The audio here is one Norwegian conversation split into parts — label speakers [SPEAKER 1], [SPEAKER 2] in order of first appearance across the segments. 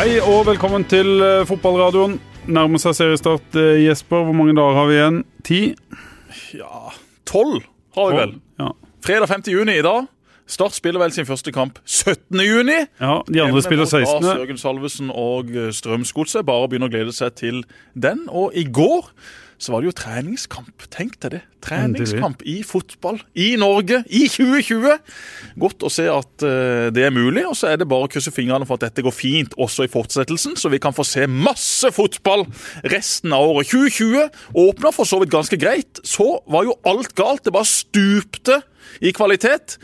[SPEAKER 1] Hei og velkommen til eh, fotballradioen. Nærmer seg seriestart. Eh, Jesper, hvor mange dager har vi igjen? Ti?
[SPEAKER 2] Ja, tolv har vi vel.
[SPEAKER 1] Ja.
[SPEAKER 2] Fredag 5. juni i dag. Start spiller vel sin første kamp 17. juni.
[SPEAKER 1] ja, de andre spiller 16.
[SPEAKER 2] Jørgen Salvesen og eh, Strømsgodset bare begynner å glede seg til den. Og i går så var det jo treningskamp. Tenk deg det. Treningskamp i fotball i Norge i 2020. Godt å se at uh, det er mulig, og så er det bare å krysse fingrene for at dette går fint også i fortsettelsen, så vi kan få se masse fotball resten av året. 2020 åpna for så vidt ganske greit. Så var jo alt galt. Det bare stupte i kvalitet.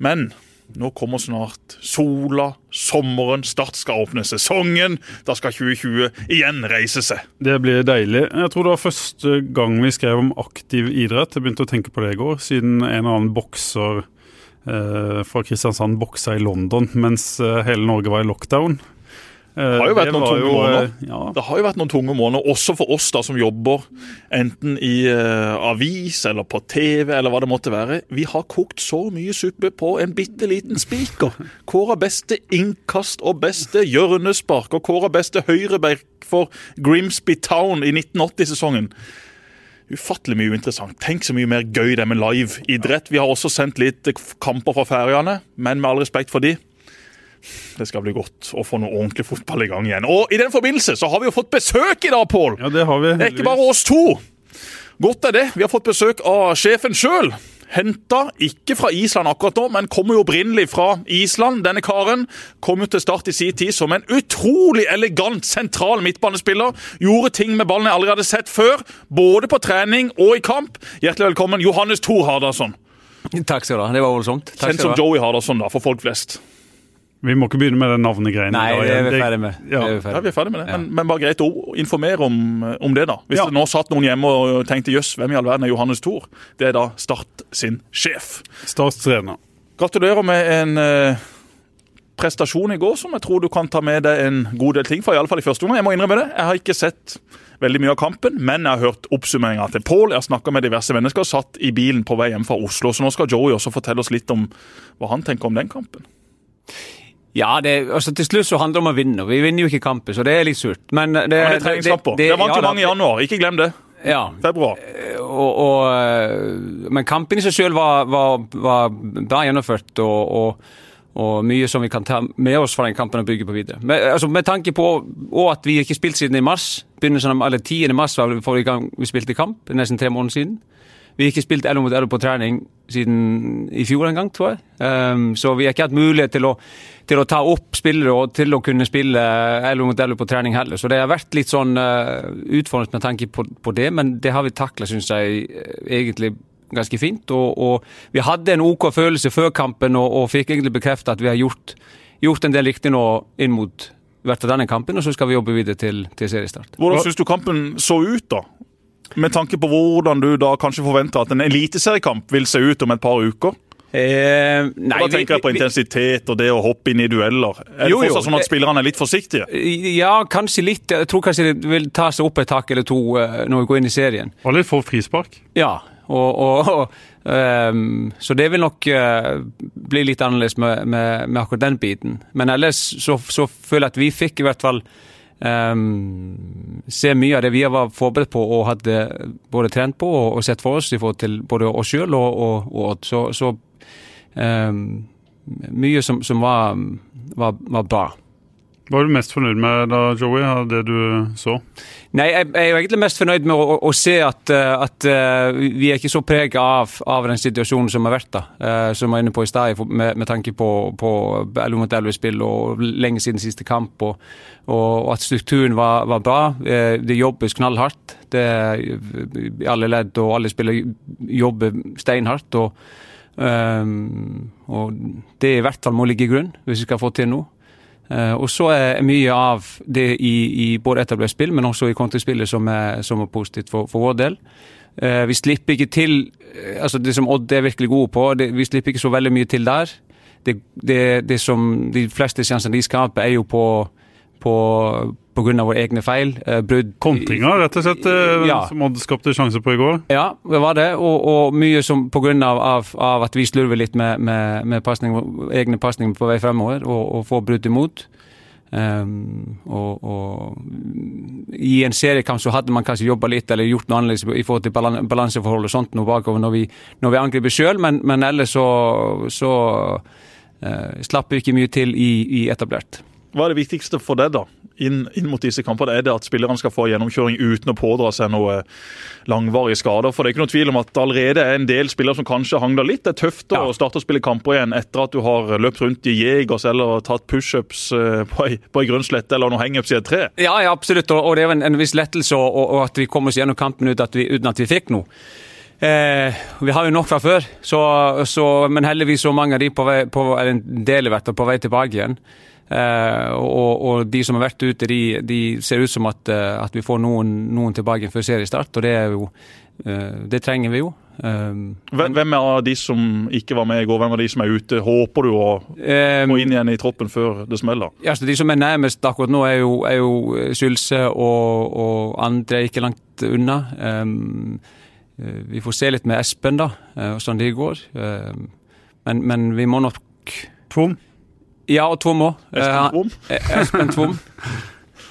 [SPEAKER 2] Men nå kommer snart sola, sommeren, Start skal åpne sesongen. Da skal 2020 igjen reise seg.
[SPEAKER 1] Det blir deilig. Jeg tror det var første gang vi skrev om aktiv idrett. Jeg begynte å tenke på det i går, siden en eller annen bokser eh, fra Kristiansand boksa i London mens eh, hele Norge var i lockdown. Eh,
[SPEAKER 2] Det har jo tunge måneder.
[SPEAKER 1] eh, Ja,
[SPEAKER 2] Det har jo vært noen tunge måneder, også for oss da som jobber enten i uh, avis eller på TV eller hva det måtte være. Vi har kokt så mye suppe på en bitte liten spiker. Kåra beste innkast og beste hjørnespark og kåra beste høyreback for Grimsby Town i 1980-sesongen. Ufattelig mye interessant. Tenk så mye mer gøy det med live idrett. Vi har også sendt litt kamper fra Færøyene, men med all respekt for de, det skal bli godt å få noe ordentlig fotball i gang igjen. Og i den forbindelse så har vi jo fått besøk i dag, Pål!
[SPEAKER 1] ja, det har vi.
[SPEAKER 2] Det er ikke bare oss to. Godt er det. Vi har fått besøk av sjefen sjøl. Henta ikke fra Island akkurat nå, men kommer jo opprinnelig fra Island. Denne karen kom jo til start i sin tid som en utrolig elegant sentral midtbanespiller. Gjorde ting med ballen jeg aldri hadde sett før, både på trening og i kamp. Hjertelig velkommen, Johannes Thor Hardasson.
[SPEAKER 3] Takk skal du ha. Det var voldsomt.
[SPEAKER 2] Kjent som. Joey Hardasson da, for folk flest.
[SPEAKER 1] Vi må ikke begynne med den navnegreiene.
[SPEAKER 3] Nei, det er vi ferdig med.
[SPEAKER 1] Ja.
[SPEAKER 3] Det er vi
[SPEAKER 2] Ja, vi er ferdig med det. Men, men bare greit å informere om, om det, da. Hvis
[SPEAKER 1] Ja.
[SPEAKER 2] det nå satt noen hjemme og tenkte jøss, hvem i all verden er Johannes Thor? Det er da Start sin sjef.
[SPEAKER 1] Startstrener.
[SPEAKER 2] Gratulerer med en eh, prestasjon i går som jeg tror du kan ta med deg en god del ting fra. i alle fall i første omgang. Jeg må innrømme det. Jeg har ikke sett veldig mye av kampen, men jeg har hørt oppsummeringa til Pål. Jeg har snakka med diverse mennesker, satt i bilen på vei hjem fra Oslo. Så nå skal Joey også fortelle oss litt om hva han tenker om den kampen.
[SPEAKER 3] Ja, det, altså, til slutt så handler det om å vinne. Vi vinner jo ikke kampen, så det er litt surt. Men det,
[SPEAKER 2] Ja, men det det, det, Det, vant jo
[SPEAKER 3] ja,
[SPEAKER 2] mange i januar. Ikke glem det.
[SPEAKER 3] Ja,
[SPEAKER 2] Februar.
[SPEAKER 3] og, og, øh, men kampen i seg selv var, var, var bra gjennomført, og, og, og mye som vi kan ta med oss fra den kampen og bygge på videre. Men, altså, med tanke på og at vi ikke spilte siden i mars, begynnelsen av, eller 10. mars var det forrige gang vi spilte kamp, nesten tre måneder siden. Vi har ikke spilt 11 mot 11 på trening siden i fjor en gang, tror jeg. Um, så vi har ikke hatt mulighet til å, til å ta opp spillere og til å kunne spille 11 mot 11 på trening heller. Så det har vært litt sånn uh, utfordrende med tanke på, på det, men det har vi takla, syns jeg, eh, egentlig ganske fint. Og, og vi hadde en OK følelse før kampen og, og fikk egentlig bekrefta at vi har gjort, gjort en del riktig nå inn mot hvert av denne kampen, og så skal vi jobbe videre til, til seriestart.
[SPEAKER 2] Hvordan syns du kampen så ut, da? Med tanke på hvordan du da kanskje forventer at en eliteseriekamp vil se ut om et par uker?
[SPEAKER 3] Eh,
[SPEAKER 2] Og
[SPEAKER 3] nei,
[SPEAKER 2] da tenker jeg på intensitet og det å hoppe inn i dueller. Er det
[SPEAKER 3] Jo, det
[SPEAKER 2] fortsatt sånn at spillerne er litt forsiktige?
[SPEAKER 3] Ja, kanskje litt. Jeg tror kanskje det vil ta seg opp et tak eller to eh, når vi går inn i serien.
[SPEAKER 1] Og litt for frispark.
[SPEAKER 3] Ja, og, og, og um, Så det vil nok uh, bli litt annerledes med, med, med akkurat den biten. Men ellers så, så føler jeg at vi fikk i hvert fall um, se mye av det vi var forberedt på og hadde både trent på og, og sett for oss i forhold til både oss sjøl og, Odd. Så, så mye som, som var, var, var bra.
[SPEAKER 1] Hva er du mest fornøyd med da, Joey, av det du så?
[SPEAKER 3] Nei, jeg jeg er egentlig mest fornøyd med å, å, å se at, eh, at eh, vi er ikke så prega av, av den situasjonen som har vært, da. Eh, som jeg var inne på i stad, med, med tanke på, på 11 mot 11-spill og lenge siden siste kamp. Og, og at strukturen var, var bra. Det jobbes knallhardt. Det, alle ledd og alle spillere jobber steinhardt. Og, ehm, og det i hvert fall må ligge i grunn, hvis vi skal få til noe. Uh, og så er mye av det i, i både etablert spill, men også i kontrispillet som som er positivt for, for vår del. Uh, vi slipper ikke til eh, altså Det som Odd er virkelig gode på, det, vi slipper ikke så veldig mye til der. Det, det, det som De fleste sjansene de skaper, er jo på, på, av våre egne feil. Eh, brudd
[SPEAKER 1] Kontringer, rett og slett, eh,
[SPEAKER 3] Ja.
[SPEAKER 1] som Odd skapte sjanse på i går.
[SPEAKER 3] Ja, det var det. Og, og mye som på grunn av, av, av at vi slurver litt med, med, med pasning, egne pasninger på vei fremover og, og får brudd imot. Um, og, og, I en seriekamp så hadde man kanskje jobba litt eller gjort noe annerledes i forhold til balanseforhold og sånt noe bakover når vi, når vi angriper sjøl, men, men, ellers så, så uh, slapp vi ikke mye til i, i etablert.
[SPEAKER 2] Hva er det viktigste for deg, da? Inn, inn, mot disse kampene, er det at spillerne skal få gjennomkjøring uten å pådra seg noe langvarige skader. For det er ikke noe tvil om at allerede er en del spillere som kanskje hangler litt. Det er tøft ja. å starte å spille kamper igjen etter at du har løpt rundt i Jegers eller tatt pushups eh, på ei, på ei grønn slette eller noen hangups i et tre.
[SPEAKER 3] Ja, ja absolutt, og, og, det er en, en viss lettelse og, og, at vi kom oss gjennom kampen ut at vi, uten at vi fikk noe. Eh, vi har jo nok fra før, så, så, men heldigvis så mange av de på vei, på, eller en del i hvert fall på vei tilbake igjen. Eh, og, og, de som har vært ute, de, de ser ut som at, uh, at vi får noen, noen, tilbake før seriestart, og det er jo eh, Det trenger vi jo.
[SPEAKER 2] hvem, hvem av de som ikke var med i går, hvem av de som er ute, håper du å gå inn igjen i troppen før det smeller?
[SPEAKER 3] Ja, altså De som er nærmest akkurat nå, er jo, er jo Sylse og, og andre ikke langt unna. Um, vi får se litt med Espen, da, hvordan det går. men, men vi må nok
[SPEAKER 1] Tvom?
[SPEAKER 3] Ja, og Tvom òg.
[SPEAKER 2] Espen Tvom.
[SPEAKER 3] Eh, Espen Tvom.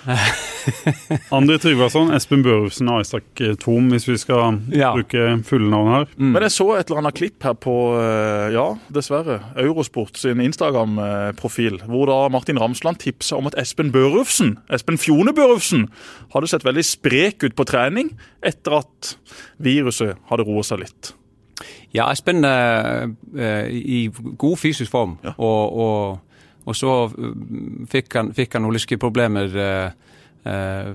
[SPEAKER 1] André Tryggvason, Espen Børufsen og Isak Thom, hvis vi skal ja. bruke fulle navn her.
[SPEAKER 2] Mm. Men jeg så et eller annet klipp her på, eh, ja, dessverre, Eurosport sin Instagram-profil, hvor da Martin Ramsland tipsa om at Espen Børufsen, Espen Fjone Børufsen, hadde sett veldig sprek ut på trening etter at viruset hadde roet seg litt.
[SPEAKER 3] Ja, Espen er i god fysisk form. Ja. og, og og så fikk han, fikk han noen lyskeproblemer problemer eh,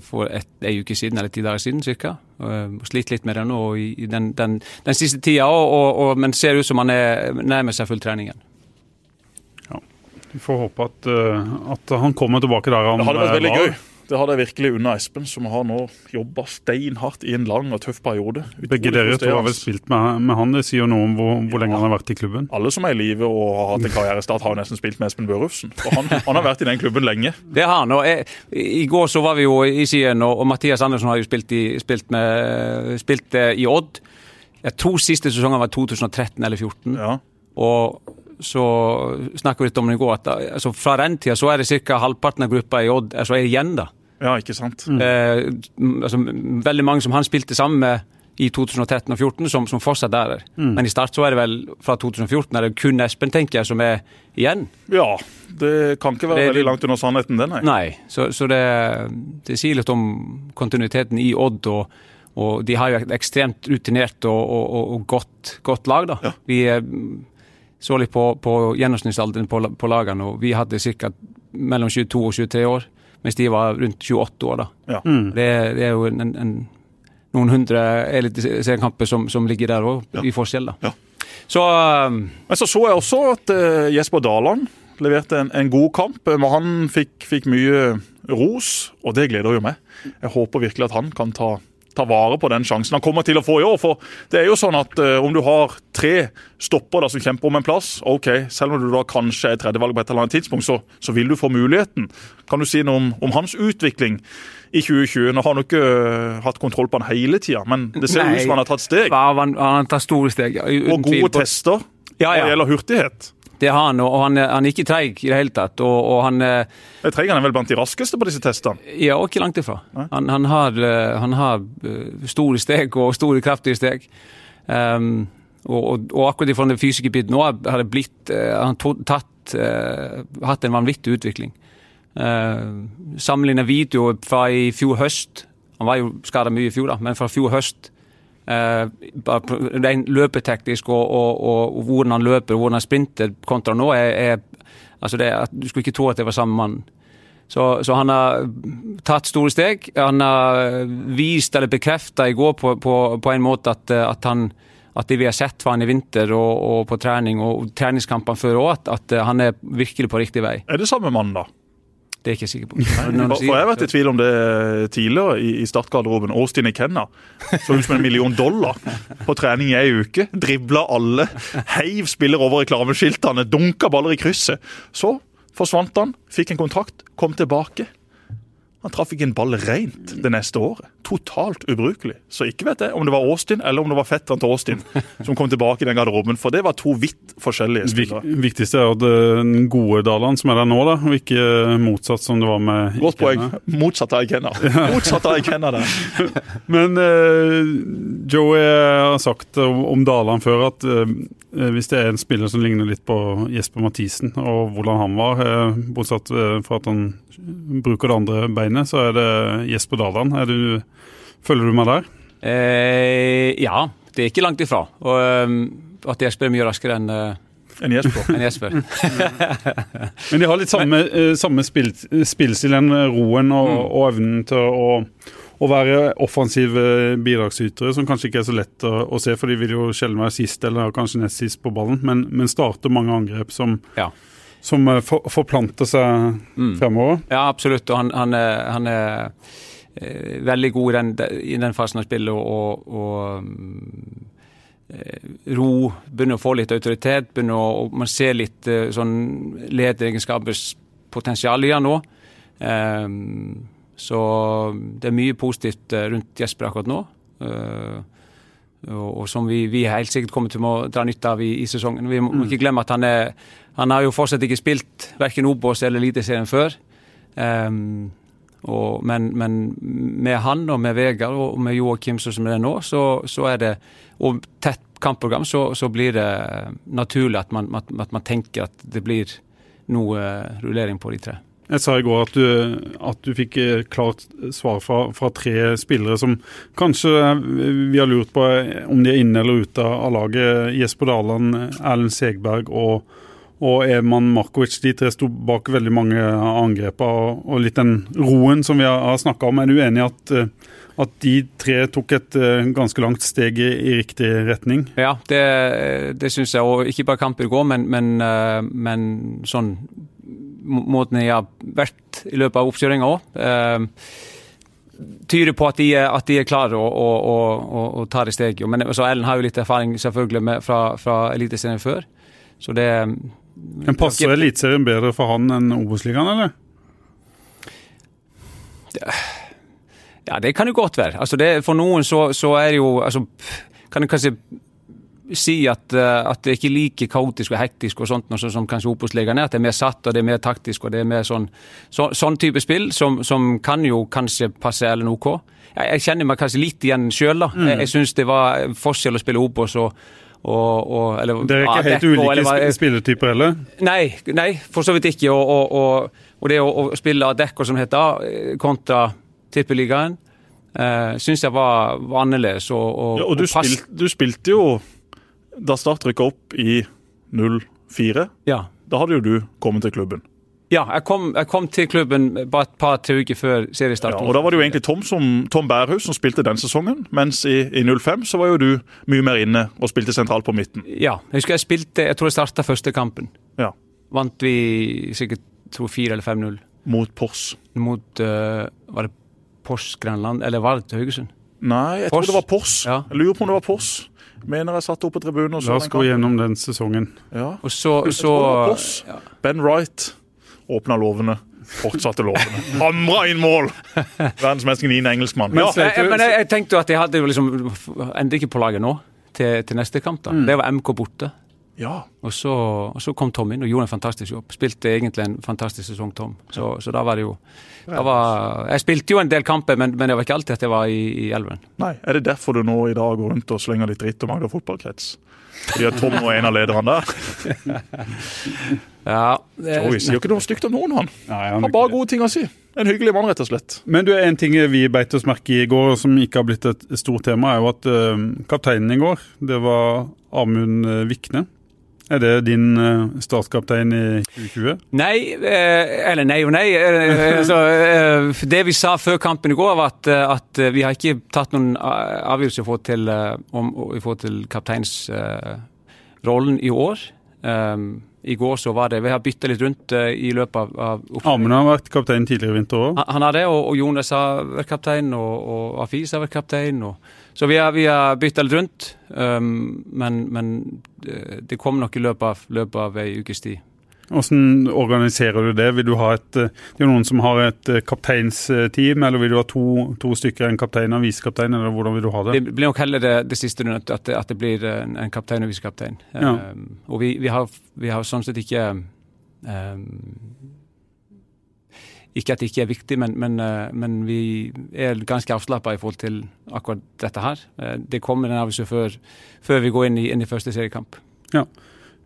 [SPEAKER 3] for et, ei uke siden, eller ti dager siden ca. Uh, Slitt litt med det nå i den, den, den siste tida, og, og, og, men ser ut som han er nærmer seg full trening igjen.
[SPEAKER 1] Ja, Vi får håpe at, uh, at han kommer tilbake der han
[SPEAKER 2] var. Det hadde vært veldig gøy. Det hadde jeg virkelig unna Espen, som har nå jobba steinhardt i en lang og tøff periode.
[SPEAKER 1] Begge dere to har vel spilt med, med, han, det sier noe om hvor, hvor lenge han har vært i klubben?
[SPEAKER 2] Alle som er i live og har hatt en karrierestart, har jo nesten spilt med Espen Børufsen. Og han, han, har vært i den klubben lenge.
[SPEAKER 3] Det har han. og jeg, I går så var vi jo i siden, og, og Mathias Andersen har jo spilt i, spilt med, spilt uh, i Odd. Jeg tror siste sesongen var 2013 eller 2014.
[SPEAKER 2] Ja.
[SPEAKER 3] Og så snakka vi litt om det i går, at altså, fra den tida så er det ca. halvparten av gruppa i Odd altså, er igjen. da.
[SPEAKER 2] Ja, ikke sant?
[SPEAKER 3] Mm. Eh, altså, veldig mange som han spilte sammen med i 2013 og 2014, som, som fortsatt er der. Mm. Men i start så er det vel fra 2014 er det kun Espen, tenker jeg, som er igjen.
[SPEAKER 2] Ja, det kan ikke være det, veldig langt under sannheten, det,
[SPEAKER 3] nei. nei så, så det, det, sier litt om kontinuiteten i Odd. og, og de har jo et ekstremt rutinert og, og, og godt, godt, lag. da.
[SPEAKER 2] Ja.
[SPEAKER 3] Vi eh, så litt på, på gjennomsnittsalderen på, på lagene, og vi hadde ca. mellom 22 og 23 år mens de var rundt 28 år. da.
[SPEAKER 2] Ja.
[SPEAKER 3] Mm. Det, det, er jo en, en, noen hundre eliteseriekamper som, som ligger der òg, ja. i forskjell. da.
[SPEAKER 2] Ja.
[SPEAKER 3] Så, um,
[SPEAKER 2] Men så så jeg også at uh, Jesper Daland leverte en, en, god kamp. Men han fikk, fikk mye ros, og det gleder jo meg. Jeg håper virkelig at han kan ta ta vare på den sjansen han kommer til å få i år. For det er jo sånn at uh, om du har tre stopper da, som kjemper om en plass, ok, selv om du da kanskje er tredjevalg på et eller annet tidspunkt, så, så, vil du få muligheten. Kan du si noe om, om hans utvikling i 2020? Nå har han ikke uh, hatt kontroll på han hele tida, men det ser ut som han har tatt steg.
[SPEAKER 3] Ja, han, har tatt store steg. Ja,
[SPEAKER 2] og gode tester ja, ja. gjelder hurtighet.
[SPEAKER 3] Det har han, og han, han er ikke treig i det hele tatt. og, og han...
[SPEAKER 2] Jeg treig han er vel blant de raskeste på disse testene?
[SPEAKER 3] Ja, og ikke langt ifra. Han, han, har, eh, han, har, eh, store steg og store, kraftige steg. Um, og, og, og, akkurat fra den fysiske biten nå har det blitt Han tatt, uh, hatt en vanvittig utvikling. Uh, Sammenligna videoer fra i fjor høst Han var jo skada mye i fjor, da, men fra fjor høst Rent løpeteknisk og, og, og, og, hvordan han løper og hvordan han sprinter kontra nå, er, er altså det, Du skulle ikke tro at det var samme mann. Så, så, han har tatt store steg. Han har vist eller bekrefta i går på, på, på, en måte at, at, han, at det vi har sett fra han i vinter og, og på trening og treningskampene før òg, at, at, han er virkelig på riktig vei.
[SPEAKER 2] Er det samme mann, da?
[SPEAKER 3] Det er jeg ikke sikker på.
[SPEAKER 2] For Jeg har vært i tvil om det tidligere i, i startgarderoben. Austin Ikenna så ut som en million dollar på trening i ei uke. Dribla alle, heiv spiller over reklameskiltene, dunka baller i krysset. Så forsvant han, fikk en kontrakt, kom tilbake. Han traff ikke en ball rent det neste året. Totalt ubrukelig. Så ikke vet jeg om det var Austin eller om det var fetteren til Austin som kom tilbake i den garderoben. For det var to vidt forskjellige spillere.
[SPEAKER 1] Vik, viktigste er at den gode Daland som er der nå, da, og ikke motsatt som det var med
[SPEAKER 2] Godt poeng. Motsatt av Ikena. Motsatt av Ikena der.
[SPEAKER 1] Men uh, Joey har sagt om, om Daland før at uh, hvis det er en spiller som ligner litt på Jesper Mathisen, og hvordan han var, uh, bortsett fra at han bruker det andre beinet, så er det Jesper Daland. Du, følger du meg der?
[SPEAKER 3] Eh, ja, det er ikke langt ifra. Og um, at Jesper er mye raskere enn
[SPEAKER 2] enn Jesper.
[SPEAKER 3] en Jesper.
[SPEAKER 1] Men de har litt samme, samme spill, spillstil, enn roen og, mm. og, evnen til å, å være offensive bidragsytere, som kanskje ikke er så lett å, å, se, for de vil jo sjelden være sist eller kanskje nest sist på ballen, men, men starter mange angrep som ja som eh, for, forplanter seg mm. fremover?
[SPEAKER 3] Ja, absolutt. Og han, han er, han er eh, veldig god i den, i den, fasen av spillet og, og ro, begynner å få litt autoritet. begynner å, Man ser litt sånn lederegenskapers potensial i han nå. Um, så det er mye positivt rundt Jesper akkurat nå. Uh, og, som vi, vi, helt sikkert kommer til å dra nytte av i, i sesongen. Vi må, mm. ikke glemme at han er han har jo fortsatt ikke spilt verken Obos eller Eliteserien før. Um, og, men, men, med han og med Vegard og med Joakim som det er nå, så, så, er det Og tett kampprogram, så, så blir det naturlig at man, at, at man, tenker at det blir noe rullering på de tre.
[SPEAKER 1] Jeg sa i går at du, at du fikk klart svar fra, fra, tre spillere som kanskje vi har lurt på om de er inne eller ute av laget. Jesper Daland, Erlend Segberg og og Eman Markovic de tre sto bak veldig mange av angrepene. Og, litt den roen som vi har, har snakka om. Er du enig i at, eh, at, de tre tok et eh, ganske langt steg i, i riktig retning?
[SPEAKER 3] Ja, det, det syns jeg. Og ikke bare kampen i går, men, men, eh, men sånn måten jeg har vært i løpet av oppkjøringa òg. tyder på at de, at de er klare å, å, å, å ta det steget. Men så Ellen har jo litt erfaring selvfølgelig med, fra, fra Eliteserien før. Så det
[SPEAKER 1] men Passer Eliteserien bedre for han enn Obos-ligaen, eller?
[SPEAKER 3] Ja, det kan jo godt være. Altså det, for noen så, så, er det jo altså, Kan jeg kanskje si at, uh, at, det er ikke like kaotisk og hektisk og sånt noe som kanskje Opos-ligaen er. At det er mer satt og det er mer taktisk og det er mer sånn, så, sånn type spill som, som, kan jo kanskje passe Ellen OK. Jeg, jeg kjenner meg kanskje litt igjen sjøl, da. Mm. Jeg, jeg syns det var forskjell å spille Opos og og, og,
[SPEAKER 1] eller, det er ikke helt ulike eller, spillertyper heller?
[SPEAKER 3] Nei, nei, for så vidt ikke. Og, og det å, spille Adecco, som heter, A kontra Tippeligaen, eh, syns jeg var, var annerledes. Og,
[SPEAKER 2] ja, og du, spilt, du, spilte jo da Start rykka opp i 04.
[SPEAKER 3] Ja.
[SPEAKER 2] Da hadde jo du kommet til klubben.
[SPEAKER 3] Ja, jeg kom, jeg kom, til klubben bare et par uker før seriestart.
[SPEAKER 2] Ja, og Da var det jo egentlig Tom, som, Tom Bærhus som spilte den sesongen, mens i, i 05 så var jo du mye mer inne og spilte sentralt på midten.
[SPEAKER 3] Ja, jeg husker jeg spilte Jeg tror jeg starta første kampen.
[SPEAKER 2] Ja.
[SPEAKER 3] Vant vi sikkert 2-4 eller 5-0.
[SPEAKER 2] Mot Pors.
[SPEAKER 3] Mot uh, Var det Pors Grenland, eller var det Haugesund?
[SPEAKER 2] Nei, jeg Pors. tror det var Pors. Ja. Jeg lurer på om det var Pors. Mener jeg satt oppe på tribunen og
[SPEAKER 1] så La oss gå gjennom den sesongen.
[SPEAKER 2] Ja.
[SPEAKER 3] Og så, så
[SPEAKER 2] ja. Ben Wright åpna lovene. Fortsatte lovene. Hamra inn mål! Verdensmesteren Ine Engelskmann.
[SPEAKER 3] Ja. Jeg, men jeg, jeg, tenkte jo at jeg hadde liksom Ender ikke på laget nå, til, til neste kamp. da. Mm. Det var MK borte.
[SPEAKER 2] Ja.
[SPEAKER 3] Og så, og så, kom Tom inn og gjorde en fantastisk jobb. Spilte egentlig en fantastisk sesong, Tom. Så, så da var det jo da var, Jeg spilte jo en del kamper, men, men, det var ikke alltid at jeg var i, i elven.
[SPEAKER 2] Nei, Er det derfor du nå i dag går rundt og slenger litt dritt om Agder fotballkrets? Fordi at Tom og en av lederne der?
[SPEAKER 3] Ja,
[SPEAKER 2] det... Joey sier ikke noe stygt om noen, han. Nei, han har bare gode ting å si. En hyggelig mann, rett og slett.
[SPEAKER 1] Men du, en ting vi beit oss merke i i går, som ikke har blitt et stort tema, er jo at uh, kapteinen i går, det var Amund uh, Vikne. Er det din uh, statskaptein i 2020?
[SPEAKER 3] Nei, eh, eller nei og nei. Altså, eh, det vi sa før kampen i går, var at, at vi har ikke tatt noen avgjørelse i forhold til, til kapteinsrollen i år. Um, i går så var det Vi har bytta litt rundt uh, i løpet av, av
[SPEAKER 1] Amund har vært kaptein tidligere i vinter òg?
[SPEAKER 3] Han, han, har det, og, og, Jonas har vært kaptein, og, og Afis har vært kaptein. Og, så vi har, vi har bytta litt rundt. Um, men, men, eh, det kom nok i løpet av, løpet av ei ukes tid.
[SPEAKER 1] Hvordan organiserer du det? Vil du ha et, det er noen som har et kapteinsteam, eller vil du ha to, to stykker, en kaptein og en visekaptein, eller hvordan vil du ha det?
[SPEAKER 3] Det blir nok heller det, det siste, at at det blir en, en kaptein og visekaptein. Ja. Um, og vi, vi, har, vi, har, sånn sett ikke um, ikke at det ikke er viktig, men, men, men vi er ganske avslappa i forhold til akkurat dette her. Det kommer en avgjørelse før, før, vi går inn i, inn i første seriekamp.
[SPEAKER 1] Ja.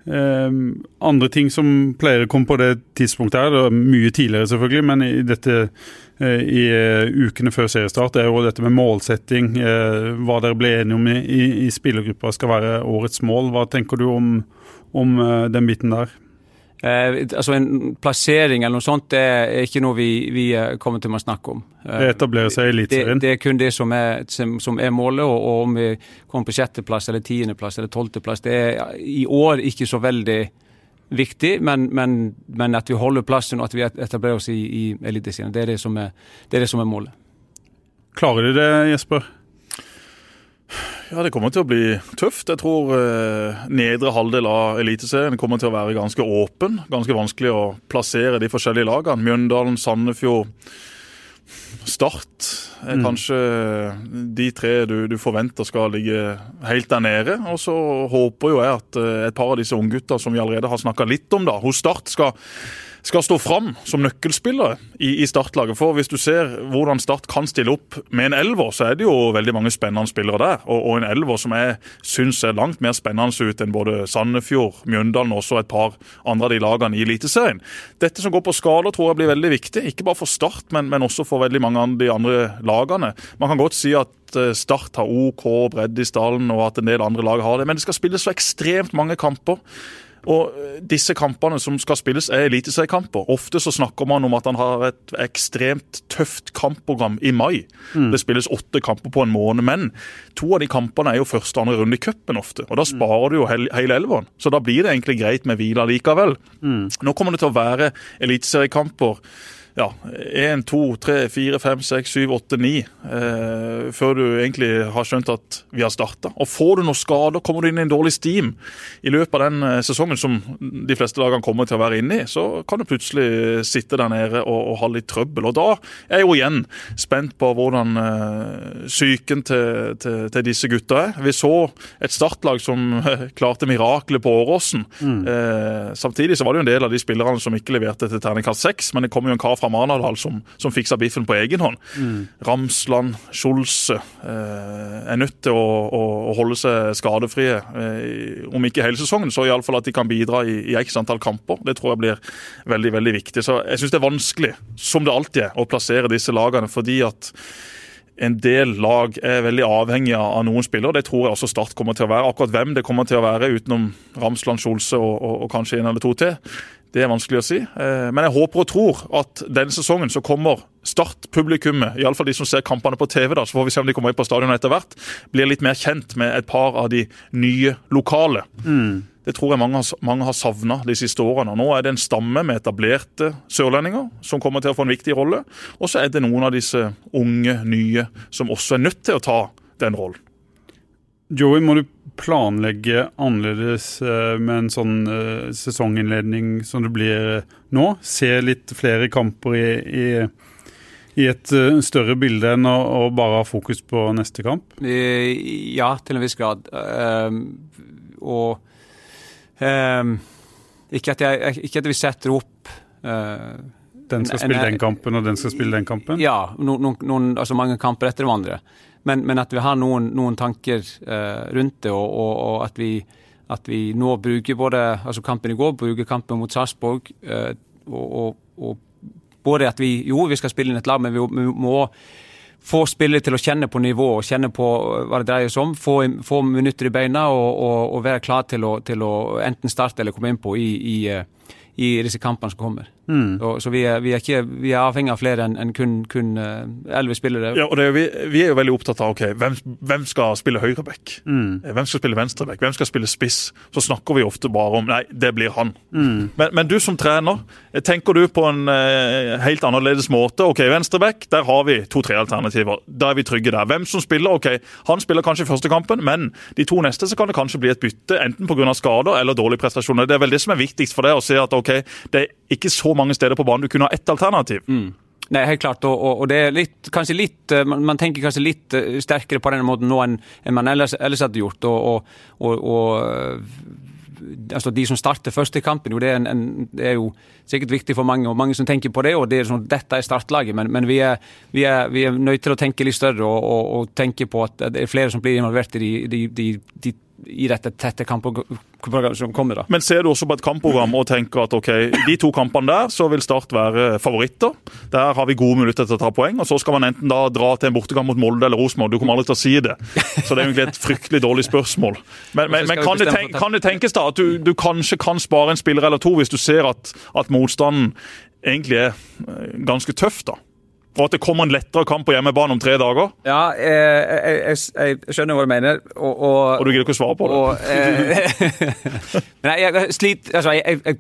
[SPEAKER 1] Um, andre ting som pleier å komme på det tidspunktet her, det er mye tidligere selvfølgelig, men i dette uh, i uh, ukene før seriestart, er jo dette med målsetting. Uh, hva dere ble enige om i, i spillergruppa skal være årets mål. Hva tenker du om, om den biten der?
[SPEAKER 3] Eh, altså En plassering eller noe sånt det er ikke noe vi, vi kommer til å snakke om.
[SPEAKER 1] Eh, det etablerer seg i Eliteserien?
[SPEAKER 3] Det, det, er kun det som er, som er målet. Og, og, om vi kommer på sjetteplass eller tiendeplass eller tolvteplass, det er i år ikke så veldig viktig, men, men, men, at vi holder plassen og at vi etablerer oss i, i Eliteserien. Det, det, det er det som er målet.
[SPEAKER 1] Klarer de det, Jesper?
[SPEAKER 2] Ja, Det kommer til å bli tøft. Jeg tror eh, nedre halvdel av Eliteserien kommer til å være ganske åpen. Ganske vanskelig å plassere de forskjellige lagene. Mjøndalen, Sandefjord, Start er mm. kanskje de tre du, du, forventer skal ligge helt der nede. Og så håper jo jeg at eh, et par av disse unggutta som vi allerede har snakka litt om, da, hos Start skal skal stå fram som nøkkelspillere i, i, startlaget. For hvis du ser hvordan Start kan stille opp med en elver, så er det jo veldig mange spennende spillere der. Og, og en elver som jeg syns er langt mer spennende ut enn både Sandefjord, Mjøndalen og også et par andre av de lagene i Eliteserien. Dette som går på skala, tror jeg blir veldig viktig. Ikke bare for Start, men, men også for veldig mange av de andre lagene. Man kan godt si at eh, Start har OK bredde i stallen, og at en del andre lag har det. Men det skal spilles så ekstremt mange kamper. Og eh, disse kampene som skal spilles, er eliteseriekamper. Ofte så snakker man om at han har et ekstremt tøft kampprogram i mai. Mm. Det spilles åtte kamper på en måned. Men to av de kampene er jo første og andre runde i cupen ofte. Og da sparer du jo hele elveren. Så da blir det egentlig greit med hvile likevel. Mm. Nå kommer det til å være eliteseriekamper ja, én, to, tre, fire, fem, seks, syv, åtte, ni. Eh, før du egentlig har skjønt at vi har starta. Og får du noen skader, kommer du inn i en dårlig steam i løpet av den eh, sesongen som de fleste lagene kommer til å være inne i, så kan du plutselig sitte der nede og, og ha litt trøbbel. Og da er jeg jo igjen spent på hvordan eh, psyken til, til, til, disse gutta er. Vi så et startlag som klarte miraklet på Åråsen. Mm. Samtidig så var det jo en del av de spillerne som ikke leverte til terningkast seks, men det kom jo en kar fra fra Manadal som, som fiksa biffen på egen hånd. Mm. Ramsland, Skjolse eh, er nødt til å, å, å holde seg skadefrie. Eh, om ikke hele sesongen, så iallfall at de kan bidra i, i x antall kamper. Det tror jeg blir veldig veldig viktig. Så jeg syns det er vanskelig, som det alltid er, å plassere disse lagene. fordi at en del lag er veldig avhengige av noen spillere. Det tror jeg også Start kommer til å være. Akkurat hvem det kommer til å være, utenom Ramsland, Skjolse og, og, og kanskje en eller to til, det er vanskelig å si. Eh, men jeg håper og tror at denne sesongen så kommer Start-publikummet, iallfall de som ser kampene på TV, da, så får vi se om de kommer inn på stadion etter hvert, blir litt mer kjent med et par av de nye lokale. Mm. Det tror jeg mange, mange har savna de siste årene. Nå er det en stamme med etablerte sørlendinger som kommer til å få en viktig rolle. Og så er det noen av disse unge, nye som også er nødt til å ta den rollen.
[SPEAKER 1] Joey, må du planlegge annerledes eh, med en sånn uh, sesonginnledning som det blir eh, nå? Se litt flere kamper i, i, i et større bilde enn å, bare ha fokus på neste kamp?
[SPEAKER 3] Ja, til en viss grad. Og ikke, at jeg, ikke, at vi setter opp
[SPEAKER 1] Den skal spille den kampen, og den skal spille den kampen?
[SPEAKER 3] Ja, noen, noen, altså mange kamper etter hverandre. Men, men, at vi har noen, noen tanker eh, rundt det, og, og, og at, vi, at, vi, nå bruker både altså kampen i går, bruker kampen mot Sarpsborg, eh, og, og, både at vi jo, vi skal spille inn et lag, men vi, vi må få spillere til å kjenne på nivå og kjenne på hva det dreier seg om. Få, få minutter i beina og, og, og være klar til å, til å, enten starte eller komme inn på i, i, eh, i disse kampene som kommer. Mm. Så, så vi, er, vi, er ikke, vi, er, avhengig av flere enn en kun elleve uh, spillere.
[SPEAKER 2] Ja, og er, vi, vi, er jo veldig opptatt av ok, hvem, hvem skal spille høyreback, mm. hvem skal spille venstreback, hvem skal spille spiss. Så snakker vi ofte bare om nei, det blir han. Mm. Men, men, du som trener, tenker du på en uh, helt annerledes måte? Ok, Venstreback, der har vi to-tre alternativer. Da er vi trygge der. Hvem som spiller, ok, han spiller kanskje første kampen, men de to neste så kan det kanskje bli et bytte, enten pga. skader eller dårlige prestasjoner. Det er vel det som er viktigst for deg, å se at ok, det er ikke så mange steder på banen du kunne ha ett alternativ. Mm.
[SPEAKER 3] Nei, helt klart. Og, og, og, det er litt, kanskje litt, eh, man, man, tenker kanskje litt eh, sterkere på denne måten nå enn, enn man ellers, ellers hadde gjort. Og, og, eh, altså De som starter første kampen, jo, det, er en, en, det, er jo sikkert viktig for mange, og mange som tenker på det. og det er sånn, Dette er startlaget, men, men vi, er, vi, er, vi, er, nødt til å tenke litt større og, tenke på at det er flere som blir involvert i de, de, de, de i dette tette kampprogrammet som kommer. da.
[SPEAKER 2] Men ser du også på et kampprogram og tenker at ok, de to kampene der så vil Start være favoritter. Der har vi gode muligheter til å ta poeng. og Så skal man enten da dra til en bortekamp mot Molde eller Rosenborg. Du kommer aldri til å si det. Så det er egentlig et fryktelig dårlig spørsmål. Men, men, men kan, det tenk, kan, det tenkes da at du, du, kanskje kan spare en spiller eller to hvis du ser at, at motstanden egentlig er eh, ganske tøff, da? Og at det kommer en lettere kamp på hjemmebane om tre dager?
[SPEAKER 3] Ja, jeg, jeg, jeg, skjønner hva du mener. Og, og,
[SPEAKER 2] og du gidder ikke å svare på det? Og,
[SPEAKER 3] eh, men jeg, sliter altså, jeg,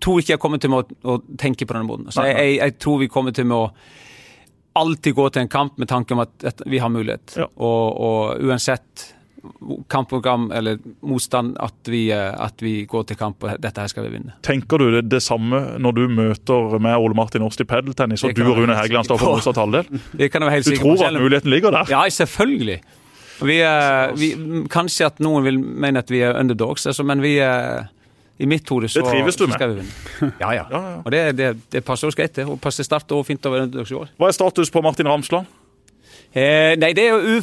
[SPEAKER 3] tror ikke jeg kommer til å, å tenke på denne måten. Altså, jeg, tror vi kommer til å alltid gå til en kamp med tanke om at, at vi har mulighet. Ja. Og, og uansett kampprogram eller motstand at vi, eh, at vi, går til kamp og dette her skal vi vinne.
[SPEAKER 2] Tenker du det, det samme når du møter med Ole Martin Årst i padeltennis, og du og Rune Hægeland står for motsatt halvdel? Du tror at muligheten ligger der?
[SPEAKER 3] Ja, selvfølgelig. Vi, vi, kanskje at noen vil mene at vi er underdogs, altså, men vi i mitt hode så,
[SPEAKER 2] det trives du med.
[SPEAKER 3] skal vi vinne. Ja, ja. ja, ja. Og det, det, det passer oss greit, det. Passer sterkt og fint over underdogs i år.
[SPEAKER 2] Hva er status på Martin Ramsland?
[SPEAKER 3] Eh, nei, det er jo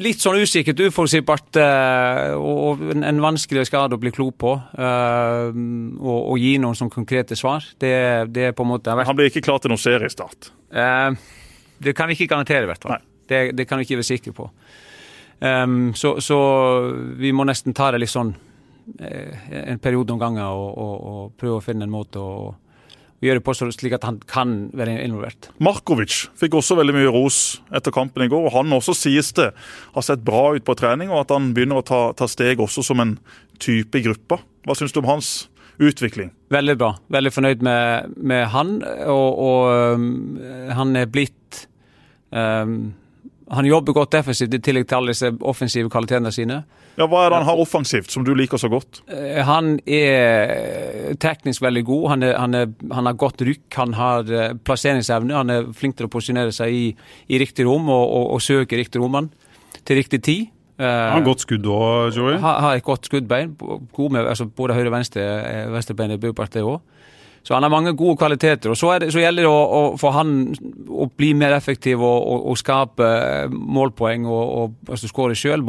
[SPEAKER 3] litt sånn usikkert, uforutsigbart eh, og en, en vanskelig skade å bli klok på. Eh, og, og, gi noen sånn konkrete svar. Det, det, er på en måte
[SPEAKER 2] Han blir ikke klar til noen seriestart?
[SPEAKER 3] Eh, det kan vi ikke garantere, i hvert fall. Det, det, kan vi ikke være sikre på. Um, så, så, vi må nesten ta det litt sånn eh, en periode om gangen og, og, og, prøve å finne en måte å gjøre på slik at han kan være involvert.
[SPEAKER 2] Markovic fikk også veldig mye ros etter kampen i går. og Han også sies det har sett bra ut på trening, og at han begynner å ta, ta steg også som en type i gruppa. Hva syns du om hans utvikling?
[SPEAKER 3] Veldig bra. Veldig fornøyd med, med han. Og, og um, han er blitt um, Han jobber godt defensivt i tillegg til alle disse offensive kvalitetene sine.
[SPEAKER 2] Ja, Hva er det han har offensivt som du liker så godt?
[SPEAKER 3] Eh, han er teknisk veldig god. Han, er, han, er, han har godt rykk, han har eh, plasseringsevne. Han er flink til å posisjonere seg i, i riktig rom og, og, og søke riktig rommene til riktig tid.
[SPEAKER 1] Har han godt skudd òg, Joey?
[SPEAKER 3] Har, har et godt skuddbein. God med, altså både høyre og venstre, venstrebein er brukbart, det òg. Så han har mange gode kvaliteter. og Så, det, så gjelder det å, å, for han å bli mer effektiv og, og, og skape eh, målpoeng og, og altså, skåre sjøl.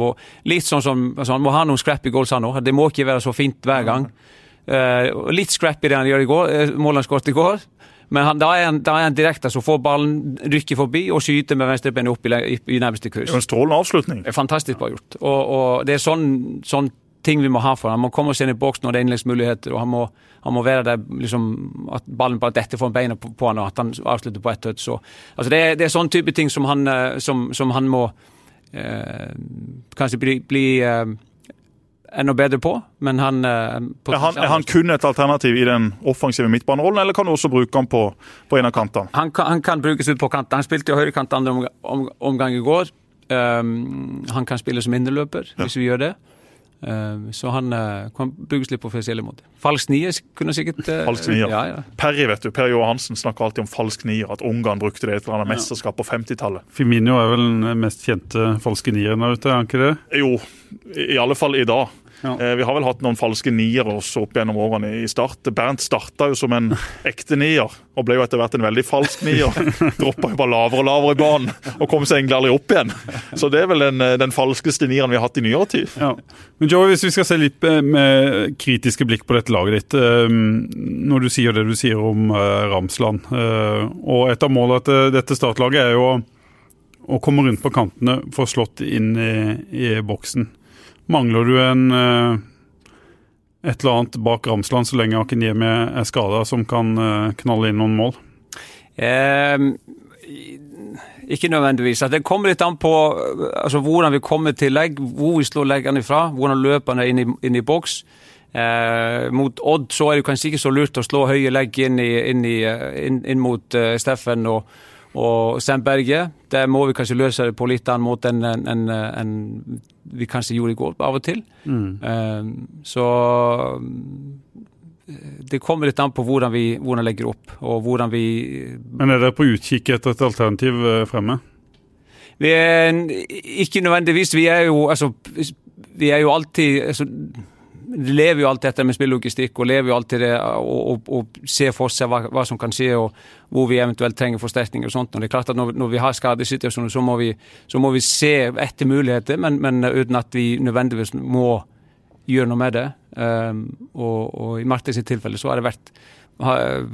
[SPEAKER 3] Litt sånn som altså, Han må ha noen scrappy goals, han òg. Det må ikke være så fint hver gang. Uh, litt scrappy det han gjør i går, uh, målet han skåret i går. Men han, da, er han, da er han direkte, så får ballen rykke forbi og skyter med venstrebenet opp i, i, i nærmeste kryss.
[SPEAKER 2] En strålende avslutning.
[SPEAKER 3] Fantastisk bra gjort. Og, og det er sånn, sånn ting vi må ha for ham. Han må komme seg inn i boksen når det er innleggsmuligheter, og han må, han må, være der liksom, at ballen bare detter foran beina på, på han, og at han avslutter på ett touch. Så, altså det, er, det er sånn type ting som han, eh, som, som han må eh, kanskje bli, bli eh, enda bedre på, men han
[SPEAKER 2] eh, er, han, er han kun et alternativ i den offensive midtbanerollen, eller kan du også bruke ham på, på en av kantene?
[SPEAKER 3] Han, han, kan brukes ut på kanten. Han spilte jo høyrekant andre omgang, om, omgang i går. Um, han kan spille som indreløper, ja. hvis vi gjør det. Ehm, så han eh, kan brukes litt på forskjellig måte. Falsk nier kunne sikkert
[SPEAKER 2] uh, Falsk nier. Ja, ja. Perry, vet du, Perry Johansen snakker alltid om falsk nier, at Ungarn brukte det i et eller annet mesterskap på 50-tallet.
[SPEAKER 1] Firmino er vel den mest kjente falske nieren der ute, er han ikke det?
[SPEAKER 2] Jo, i alle fall i dag. Ja. Eh, vi har vel hatt noen falske niere også opp gjennom årene i start. Bernt starta jo som en ekte nier, og ble jo etter hvert en veldig falsk nier. Droppa jo bare lavere og lavere i banen, og kom seg egentlig aldri opp igjen. Så det er vel den, eh, den falskeste nieren vi har hatt i nyere tid. Ja.
[SPEAKER 1] Men Joey, hvis vi skal se litt eh, med kritiske blikk på dette laget ditt. Når du sier det du sier om Ramsland, og et av målene til dette startlaget er jo å komme rundt på kantene, få slått inn i, i boksen. Mangler du en, eh, et eller annet bak Ramsland så lenge Akinyemi er skada, som kan knalle inn noen mål?
[SPEAKER 3] Eh, ikke nødvendigvis. Det kommer litt an på altså, hvordan vi kommer til legg, hvor vi slår leggene ifra, hvordan løperne er inn inn i boks. Eh, mot Odd så er det kanskje ikke så lurt å slå høye legg inn, i, inn, i, inn mot uh, Steffen og, og Sandberget, Der må vi kanskje løse det på litt annen måte enn en, en, en, vi kanskje gjorde i går, av og til. Mm. Eh, så det kommer litt an på hvordan vi hvordan legger opp. og hvordan vi...
[SPEAKER 1] Men er dere på utkikk etter et alternativ eh, fremme?
[SPEAKER 3] Vi er ikke nødvendigvis. Vi er jo, altså, vi er jo alltid altså, lever jo alltid etter med spillelogistikk og lever jo alltid det og, og, og ser for seg hva, hva, som kan skje og hvor vi eventuelt trenger forsterkninger og sånt. Og det er klart at Når, når vi har skadesituasjoner, så, må vi, så må vi se etter muligheter, men, men uten at vi nødvendigvis må gjøre noe med det. Um, og, og, i Martins tilfelle så har det vært har,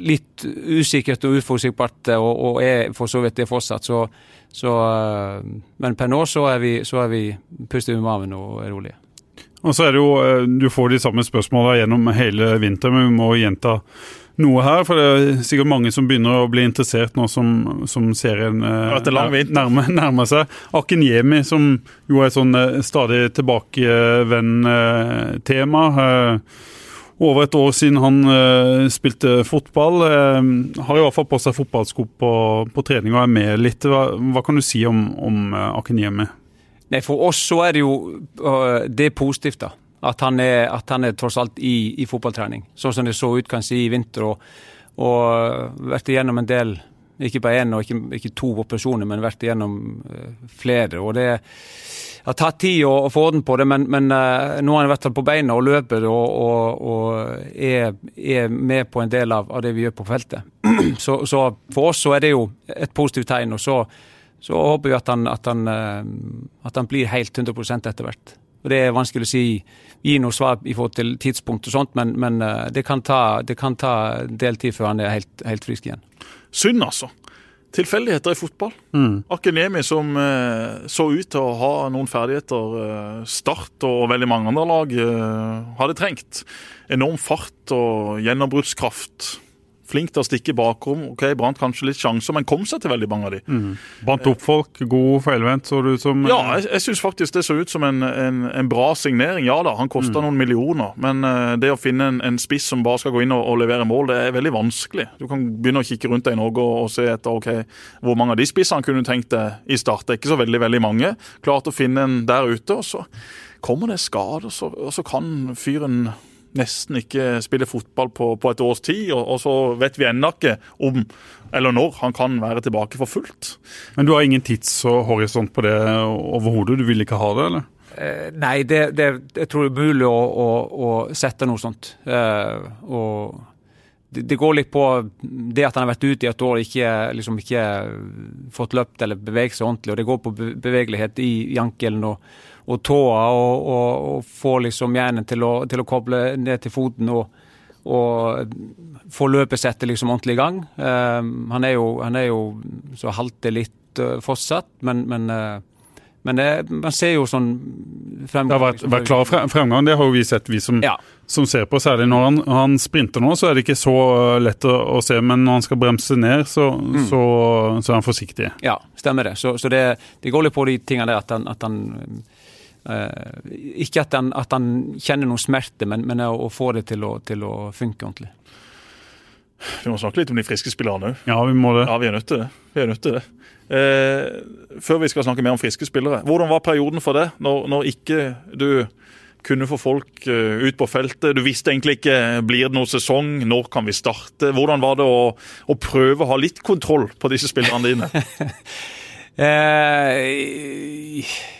[SPEAKER 3] litt usikkert og uforutsigbart, og, og, er for så vidt det fortsatt. Så, så, uh, men per nå så er vi, vi puster med maven og er rolige.
[SPEAKER 1] Og så er det jo, eh, Du får de samme spørsmålene gjennom hele vinteren, men vi må gjenta noe her. For det er sikkert mange som begynner å bli interessert nå som, som serien
[SPEAKER 2] eh,
[SPEAKER 1] nærmer, nærmer, seg. Akinyemi, som jo er et sånn eh, stadig tilbakevendende tema. Over et år siden han spilte fotball. Har i hvert fall på seg fotballsko på, på, trening og er med litt. Hva, hva kan du si om, om Akinyemi?
[SPEAKER 3] Nei, For oss så er det jo uh, det er positivt, da at han er, at han er tross alt i, i, fotballtrening. Sånn som det så ut kanskje i vinter. Og, og vært igjennom en del, ikke bare én og ikke, ikke, to operasjoner, men vært igjennom uh, flere. og det har tatt tid å, å få orden på det, men, men nå har han vært på beina og løper og, og, og er, er, med på en del av, av, det vi gjør på feltet. så, så, for oss så er det jo et positivt tegn. og så, så håper vi at han, at han, uh, at han blir helt 100 etter hvert. Og Det er vanskelig å si, gi noe svar i forhold til tidspunkt og sånt, men, men eh, det, kan ta, det kan ta del tid før han er helt, helt frisk igjen.
[SPEAKER 2] Synd, altså. Tilfeldigheter i fotball. Mm. Akademi som eh, så ut til å ha noen ferdigheter eh, Start og veldig mange andre lag eh, hadde trengt. Enorm fart og gjennombruddskraft flink til å stikke bakrom. ok, Brant kanskje litt sjanser, men kom seg til veldig mange av de. Mm.
[SPEAKER 1] Brant opp folk, god feilvendt, så det ut som?
[SPEAKER 2] Ja, jeg, jeg syns faktisk det så ut som en, en, en, bra signering. Ja da, han kosta mm. noen millioner, men uh, det å finne en, en, spiss som bare skal gå inn og, og, levere mål, det er veldig vanskelig. Du kan begynne å kikke rundt deg i Norge og, og se etter ok, hvor mange av de spissene kunne du tenkt deg i start. Det er ikke så veldig, veldig mange. Klart å finne en der ute, og så kommer det skader, og så kan fyren nesten ikke spiller fotball på, på et års tid, og, og, så vet vi ennå ikke om eller når han kan være tilbake for fullt.
[SPEAKER 1] Men du har ingen tidshorisont på det overhodet? Du vil ikke ha det, eller?
[SPEAKER 3] Eh, nei, det, det, jeg tror det er mulig å, å, å sette noe sånt. Eh, og det, det, går litt på det at han har vært ute i et år og ikke, liksom ikke fått løpt eller beveget seg ordentlig. og Det går på bevegelighet i, i ankelen. og og tåa, og, og, og få liksom hjernen til å, til å, koble ned til foten og, og få løpesettet liksom ordentlig i gang. Uh, han, er jo, han, er jo, så halter litt uh, fortsatt, men, men uh, men det, man ser jo sånn
[SPEAKER 1] fremgang. Det har vært, vært klar fremgang, det har jo vi sett, vi som, ja. som ser på. Særlig når han, han, sprinter nå, så er det ikke så lett å, å se. Men når han skal bremse ned, så, mm. så, så er han forsiktig.
[SPEAKER 3] Ja, stemmer det. Så, så det, det, går litt på de tingene der at han, at han ikke at han, at han, kjenner noen smerte, men, men å, få det til å, til å, funke ordentlig.
[SPEAKER 2] Vi må snakke litt om de friske spillerne òg.
[SPEAKER 1] Ja, vi må det.
[SPEAKER 2] Ja, vi er nødt til det. Vi er nødt til det. Eh, før vi skal snakke mer om friske spillere, hvordan var perioden for det, når, når ikke du kunne få folk uh, ut på feltet? Du visste egentlig ikke blir det noen sesong, når kan vi starte? Hvordan var det å, å prøve å ha litt kontroll på disse spillerne dine?
[SPEAKER 3] uh,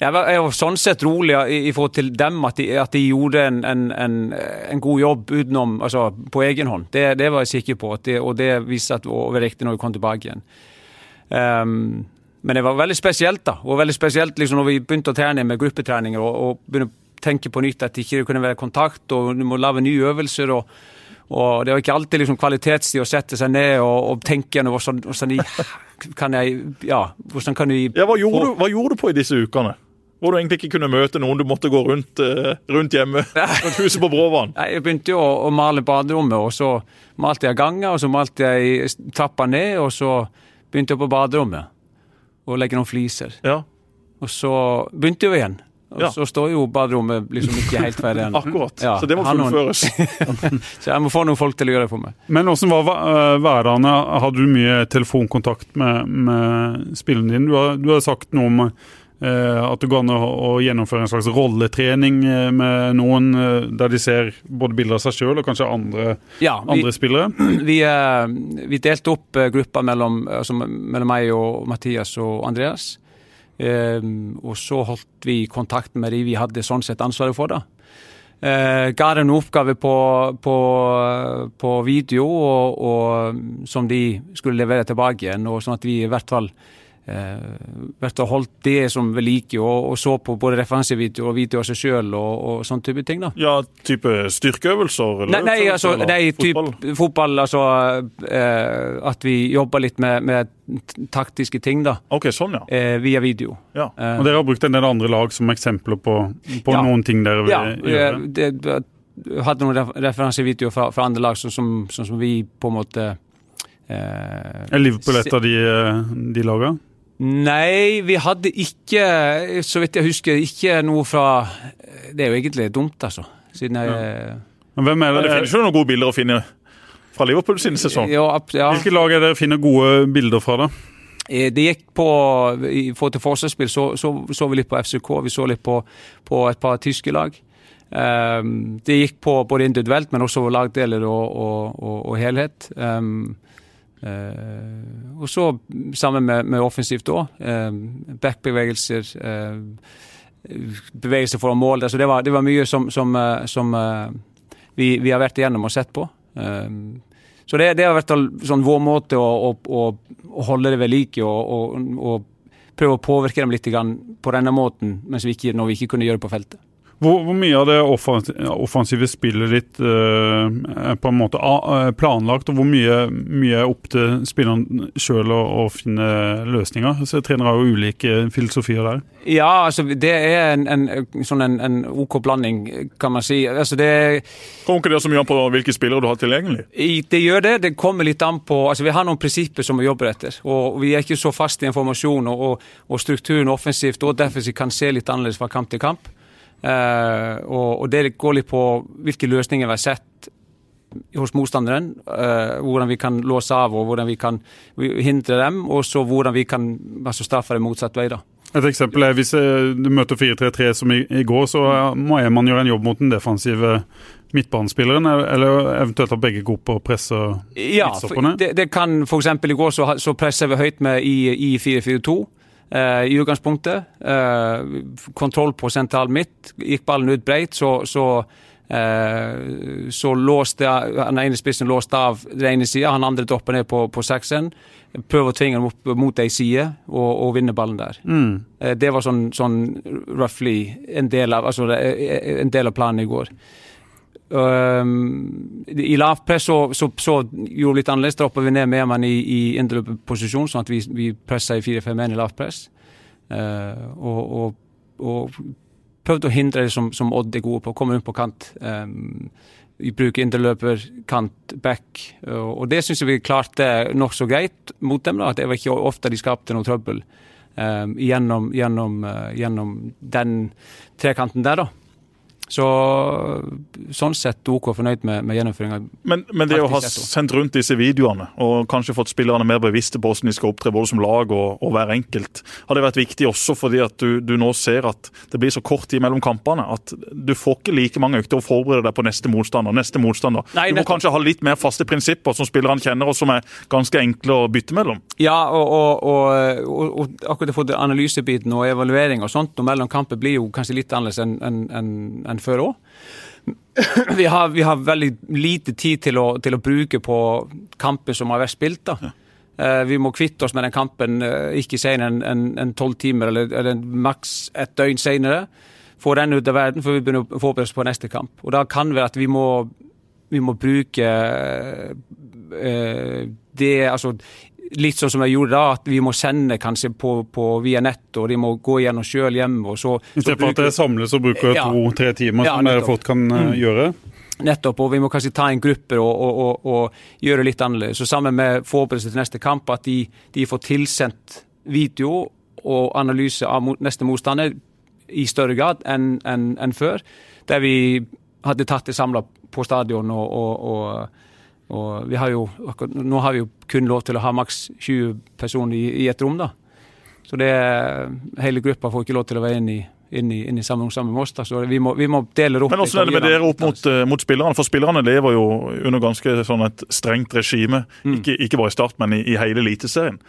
[SPEAKER 3] Jeg var, sånn sett rolig i, forhold til dem, at de, at de gjorde en, en, en, en, god jobb utenom, altså på egen hånd. Det, det var jeg sikker på, det, og det viste at det var riktig når vi kom tilbake igjen. Um, men det var veldig spesielt, da. Og veldig spesielt liksom når vi begynte å trene med gruppetreninger og, og begynne å tenke på nytt at det ikke kunne være kontakt, og du må lage nye øvelser. og og Det var ikke alltid liksom kvalitetstid å sette seg ned og, og tenke gjennom hvordan, hvordan, kan jeg, ja, hvordan kan
[SPEAKER 2] vi ja, hva, gjorde hva gjorde du på i disse ukene? Hvor du egentlig ikke kunne møte noen, du måtte gå rundt, uh, rundt hjemme. rundt huset på Bråvann.
[SPEAKER 3] Jeg begynte jo å, å male baderommet, og så malte jeg ganger, og så malte jeg trappa ned, og så begynte jeg på baderommet å legge noen fliser.
[SPEAKER 2] Ja.
[SPEAKER 3] Og så begynte jeg jo igjen. Og
[SPEAKER 2] Ja.
[SPEAKER 3] så står jo baderommet liksom ikke helt ferdig ennå.
[SPEAKER 2] Akkurat.
[SPEAKER 3] Ja,
[SPEAKER 2] Så det må fullføres.
[SPEAKER 3] Så jeg må få noen folk til å gjøre det for meg.
[SPEAKER 1] Men åssen var øh, hverdagen? Hadde du mye telefonkontakt med, med spillene dine? Du har, du har sagt noe om eh, at det går an å, å gjennomføre en slags rolletrening eh, med noen eh, der de ser både bilder av seg sjøl og kanskje andre,
[SPEAKER 3] Ja, vi,
[SPEAKER 1] andre spillere.
[SPEAKER 3] vi, eh, vi delte opp eh, gruppa mellom, altså, mellom meg og Mathias og Andreas. Ehm, og så holdt vi kontakt med de vi hadde sånn sett ansvaret for. da. Eh, ga dem oppgave på, på, på video og, og, som de skulle levere tilbake igjen, og sånn at vi i hvert fall eh, og holdt det som ved like, og, og så på både referansevideo og video av seg sjøl og, og sånn type ting. da.
[SPEAKER 2] Ja, type styrkeøvelser?
[SPEAKER 3] Nei, nei, altså,
[SPEAKER 2] eller
[SPEAKER 3] nei typ
[SPEAKER 2] fotball?
[SPEAKER 3] altså eh, At vi jobber litt med, med taktiske ting, da.
[SPEAKER 2] Ok, sånn, ja.
[SPEAKER 3] Eh, via video.
[SPEAKER 2] ja.
[SPEAKER 3] Eh,
[SPEAKER 1] Og Dere har brukt en del andre lag som eksempler på, på
[SPEAKER 3] Ja.
[SPEAKER 1] noen ting dere vil
[SPEAKER 3] ja,
[SPEAKER 1] gjøre.
[SPEAKER 3] eh, det, det, hadde noen referansevideoer fra, fra andre lag, sånn som, som, som vi på en måte eh,
[SPEAKER 1] Er Liverpool et av de, de lagene?
[SPEAKER 3] Nei, vi hadde ikke, så vidt jeg husker, ikke noe fra Det er jo egentlig dumt, altså. Siden jeg
[SPEAKER 1] Men Hvem er det?
[SPEAKER 2] det finnes jo noen gode bilder å finne fra Liverpool sin sesong.
[SPEAKER 3] ja, ja.
[SPEAKER 1] Hvilke lag er det finner gode bilder fra, da?
[SPEAKER 3] Eh, Det gikk på I forhold til forsvarsspill så, så, så vi litt på FCK, vi så litt på, på et par tyske lag. Um, det gikk på både individuelt, men også lagdeler og, og, og, og helhet. Um, eh, og så sammen med, med offensivt òg. Um, backbevegelser, eh, bevegelser foran mål. Så det var, det var mye som, som, eh, som eh, vi, vi har vært igjennom og sett på. Så det, det har vært sånn vår måte å, å, å holde det ved like og, og, og prøve å påvirke dem litt på denne måten, mens vi ikke, når vi ikke kunne gjøre det på feltet.
[SPEAKER 1] Hvor, hvor mye av det offens- offensive spillet ditt eh, er på en måte eh, planlagt, og hvor mye, mye er opp til spilleren sjøl å, å finne løsninger? Så Trenere har jo ulike filosofier der.
[SPEAKER 3] Ja, altså det er en, en, sånn en, en OK blanding, kan man si. Altså det,
[SPEAKER 2] Kommer ikke det så mye an på hvilke spillere du har tilgjengelig?
[SPEAKER 3] i- det gjør det. Det kommer litt an på altså Vi har noen prinsipper som vi jobber etter. og Vi er ikke så fast i informasjon og, og, og strukturen offensivt og defensivt kan se litt annerledes fra kamp til kamp. Eh, og, og det går litt på hvilke løsninger vi har sett hos motstanderen. eh, hvordan vi kan låse av og hvordan vi kan hindre dem, og så hvordan vi kan altså straffe dem motsatt vei. da.
[SPEAKER 1] Et eksempel er hvis eh, du møter 4-3-3 som i, i går, så må man gjøre en jobb mot den defensive midtbanespilleren, eller eventuelt at begge går opp å presse
[SPEAKER 3] Ja,
[SPEAKER 1] midtstopperne.
[SPEAKER 3] Ja, det, det kan eksempel i går så, så presser vi høyt med i, i 4-4-2. Eh, I utgangspunktet. Eh, kontroll på sentral midt. Gikk ballen ut breit, så, så, eh, så låste den ene spissen låste av den ene sida, han andre dropper ned på, på seksen. Prøver å tvinge dem opp mot ei side og, og vinne ballen der.
[SPEAKER 1] Mm.
[SPEAKER 3] Eh, Det var sånn, sånn roughly en del av, altså, en del av planen i går. Um, I lavpress så, så, så gjorde vi litt annerledes. Droppa vi ned med mann i, i indreløperposisjon, sånn at vi, vi pressa i 4-5-1 i lavpress. Uh, og, og, og prøvde å hindre det som, som Odd er gode på, komme rundt på kant. Um, vi bruker indreløper, kant, back, og, og det syns jeg vi klarte nokså greit mot dem. da, at Det var ikke ofte de skapte noe trøbbel um, gjennom, gjennom, uh, gjennom den trekanten der, da. Så sånn sett OK fornøyd med, med gjennomføringa.
[SPEAKER 2] Men, men det å ha sendt rundt disse videoene og kanskje fått spillerne mer bevisste på hvordan de skal opptre både som lag og, og hver enkelt, har det vært viktig også fordi at du, du nå ser at det blir så kort tid mellom kampene at du får ikke like mange økter å forberede deg på neste motstander. neste motstander.
[SPEAKER 3] Nei,
[SPEAKER 2] du må
[SPEAKER 3] nettopp.
[SPEAKER 2] kanskje ha litt mer faste prinsipper som spillerne kjenner og som er ganske enkle å bytte mellom.
[SPEAKER 3] Ja, og, og, og, akkurat for analysebiten og evaluering og sånt og mellom kamper blir jo kanskje litt annerledes enn enn- enn- enn før òg. Vi har, vi har veldig lite tid til å, til å bruke på kamper som har vært spilt. da. Eh, vi må kvitte oss med den kampen eh, ikke senere enn enn- enn tolv timer, eller, eller maks et døgn senere. Få den ut av verden før vi begynner å forberede oss på neste kamp. Og Da kan vi være at vi må, vi må bruke eh, det Altså litt sånn som jeg gjorde da, at vi må sende kanskje på, på via nett, og de må gå gjennom sjøl hjemme. og så...
[SPEAKER 1] Istedenfor at dere samles og bruker
[SPEAKER 3] Ja.
[SPEAKER 1] to-tre timer,
[SPEAKER 3] Ja,
[SPEAKER 1] som dere fort kan mm. gjøre.
[SPEAKER 3] Nettopp, og vi må kanskje ta inn grupper og, og, og, og gjøre litt annerledes. Så sammen med forberedelse til neste kamp, at de, de får tilsendt video og analyse av neste motstander i større grad enn en, en før. Der vi hadde tatt det samla på stadion og, og, og vi har jo, nå har vi jo kun lov til å ha maks 20 personer i, i et rom, da. Så det, hele gruppa får ikke lov til å være inne i, inn i, inn i samme oss. da, Så vi må, vi må dele opp.
[SPEAKER 2] Men
[SPEAKER 3] også
[SPEAKER 2] hvordan er det med dere opp mot, eh, mot spillerne? For spillerne lever jo under ganske sånn et strengt regime.
[SPEAKER 3] Mm.
[SPEAKER 2] Ikke, ikke bare i start, men i, i hele Eliteserien.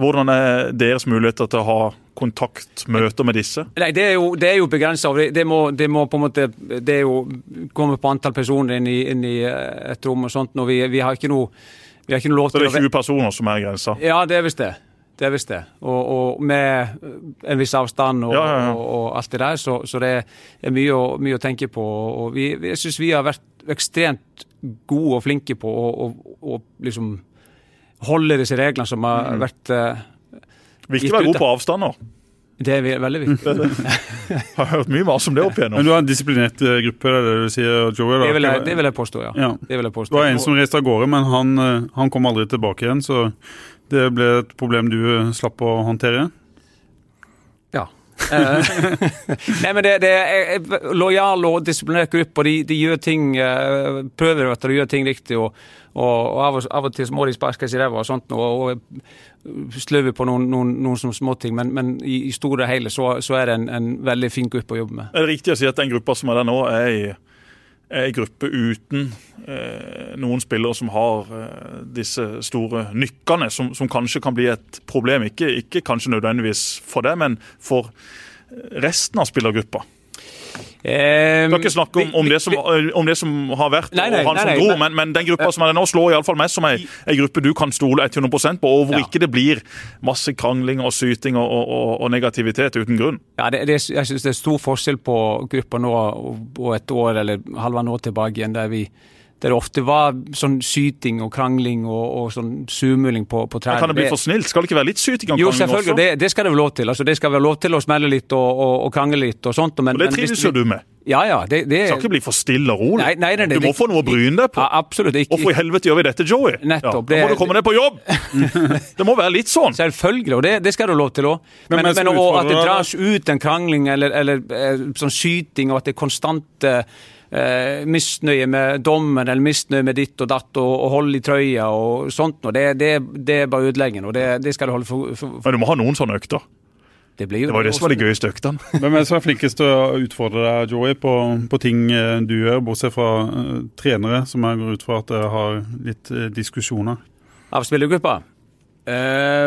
[SPEAKER 2] Hvordan er deres muligheter til å ha kontakt, møter med disse?
[SPEAKER 3] Nei, det er jo, det er jo begrensa. Det, det, det må på en måte Det er jo komme på antall personer inn i, inn i eh, et rom og sånt. Når vi, vi har ikke noe vi har ikke noe lov
[SPEAKER 2] Så det er 20 personer som er grensa?
[SPEAKER 3] Ja, det er visst det. Det er visst det. Og, og med en viss avstand og,
[SPEAKER 2] Ja, ja, ja.
[SPEAKER 3] og, og alt det der, så, så det er mye å, mye å tenke på. Og vi, vi- jeg syns vi har vært ekstremt gode og flinke på å å- liksom holde disse reglene som har
[SPEAKER 2] Mm.
[SPEAKER 3] vært uh,
[SPEAKER 2] Viktig å være god på avstander.
[SPEAKER 3] Det er veldig viktig.
[SPEAKER 2] jeg Har hørt mye mas om det opp
[SPEAKER 1] Men du har en disiplinert eh, gruppe, det er det du sier, Joey? da?
[SPEAKER 3] Det vil jeg, det vil jeg påstå, ja.
[SPEAKER 1] Ja.
[SPEAKER 3] Det vil jeg
[SPEAKER 1] Det
[SPEAKER 3] påstå.
[SPEAKER 1] var en som reiste av gårde, men han, eh, han kom aldri tilbake igjen, så det ble et problem du eh, slapp å håndtere.
[SPEAKER 3] Ja. Eh, Nei, men det, det er lojal og disiplinert gruppe, og de, de gjør ting eh, prøver at de gjør ting riktig. og, og, og av, og, av og til må de sparkes i ræva og sånt, og, og sløve på noen, noen, noen småting, men, men i, i store og hele så, så er det en, en veldig fin gruppe å jobbe med.
[SPEAKER 2] Er det riktig å si at den gruppa som er der nå, er i er gruppe uten eh, noen spillere som har eh, disse store nykkene, som, som kanskje kan bli et problem. Ikke, ikke kanskje nødvendigvis for det, men for eh, resten av spillergruppa.
[SPEAKER 3] Eh,
[SPEAKER 2] Vi skal ikke snakke om, om, det, som, om det som har vært,
[SPEAKER 3] Nei, nei,
[SPEAKER 2] og han
[SPEAKER 3] nei,
[SPEAKER 2] som dro,
[SPEAKER 3] men-
[SPEAKER 2] men, den gruppa som er nå, slår iallfall meg som ei gruppe du kan stole 100% på, og hvor
[SPEAKER 3] Ja.
[SPEAKER 2] ikke det blir masse krangling og syting og, og, og, negativitet uten grunn.
[SPEAKER 3] Ja, det, det, jeg synes det er stor forskjell på gruppa nå og et år eller halvannet år tilbake igjen, der, vi, der det ofte var sånn syting og krangling og, og sånn surmuling på, på trærne.
[SPEAKER 2] kan det bli for snilt? Skal det ikke være litt syting og
[SPEAKER 3] Jo,
[SPEAKER 2] krangling
[SPEAKER 3] selvfølgelig.
[SPEAKER 2] også?
[SPEAKER 3] Det, det skal det være lov til. Altså, det skal være lov til å smelle litt og, og, og krangle litt og sånt. Men,
[SPEAKER 2] Og det trives jo du med.
[SPEAKER 3] Ja, ja. Det, det,
[SPEAKER 2] skal ikke bli for stille og rolig.
[SPEAKER 3] Nei, nei, nei,
[SPEAKER 2] du må
[SPEAKER 3] det-
[SPEAKER 2] få noe å bryne deg på.
[SPEAKER 3] ja, absolutt ikke.
[SPEAKER 2] Hvorfor i helvete gjør vi dette, Joey?
[SPEAKER 3] Nettopp,
[SPEAKER 2] ja, da må
[SPEAKER 3] det-
[SPEAKER 2] du komme deg på jobb! det må være litt sånn.
[SPEAKER 3] Selvfølgelig, og det, det skal du ha lov til òg.
[SPEAKER 1] Men
[SPEAKER 3] Men, men, og at det dras ut en krangling eller, eller eh, sånn syting, og at det er konstant eh, misnøye med dommen eller misnøye med ditt og datt, og, og hold i trøya og sånt noe, det, det, det er bare ødeleggende. Og det, det skal du holde for, for, for
[SPEAKER 2] Men du må ha noen sånne økter.
[SPEAKER 3] Det blir jo
[SPEAKER 2] Det var jo det som var de gøyeste øktene.
[SPEAKER 1] Hvem er som er flinkest til å utfordre deg, Joey, på, på ting eh, du gjør, bortsett fra uh, trenere, som jeg går ut fra at dere har litt uh, diskusjoner?
[SPEAKER 3] Av spillergruppa? Eh,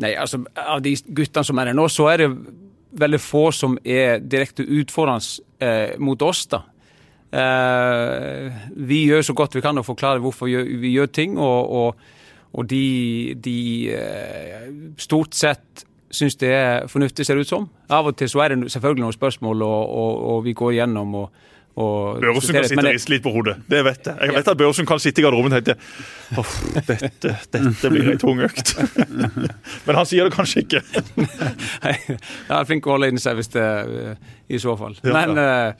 [SPEAKER 3] Nei, altså av de guttene som er her nå, så er det veldig få som er direkte utfordrende eh, mot oss, da. Eh, vi gjør så godt vi kan å forklare hvorfor vi gjør, ting, og, og, og de, de eh, stort sett syns det er fornuftig, ser det ut som. Av og til så er det selvfølgelig noen spørsmål, og, og, vi går igjennom og, og
[SPEAKER 2] Børresen kan sitte og
[SPEAKER 3] det-
[SPEAKER 2] riste litt på hodet. Det vet jeg. Jeg vet at Børresen kan sitte i garderoben og tenke Uff, dette, dette blir ei tung økt. Men han sier det kanskje ikke.
[SPEAKER 3] Nei, Han er flink å holde inni seg hvis det eh, i så fall. Men, eh,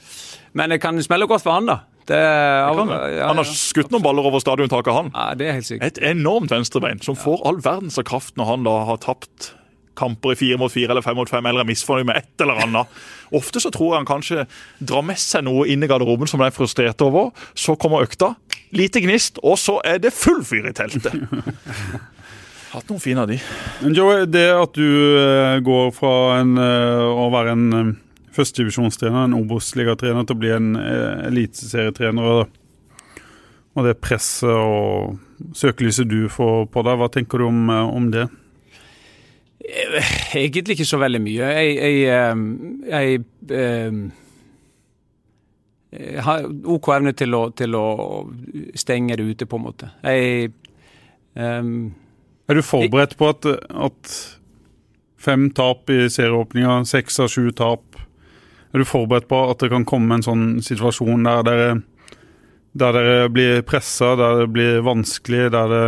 [SPEAKER 3] men det kan smelle godt for han, da. Det,
[SPEAKER 2] Det kan det. Han har skutt noen baller over stadiontaket, han.
[SPEAKER 3] Ja, det er helt sikkert.
[SPEAKER 2] Et enormt venstrebein som får all verdens av kraft når han da har tapt kamper i fire mot fire eller fem mot fem, eller er misfornøyd med et eller annet. Ofte så tror jeg han kanskje drar med seg noe inn i garderoben som han er frustrert over. Så kommer økta, lite gnist, og så er det full fyr i teltet. Hatt noen fine av de.
[SPEAKER 1] Men Joey, det at du eh, går fra en, eh, å være en eh, førstedivisjonstrener, en Obos-ligatrener, til å bli en eliteserietrener. Og, det presset og søkelyset du får på deg, hva tenker du om, om det?
[SPEAKER 3] Egentlig ikke så veldig mye. Jeg, jeg, eh, jeg, jeg, jeg har OK evne til å, til å, stenge det ute, på en måte. Jeg um,
[SPEAKER 1] Er du forberedt på at, at fem tap i serieåpninga, seks av sju tap Er du forberedt på at det kan komme en sånn situasjon der dere, der dere blir pressa, der det blir vanskelig, der det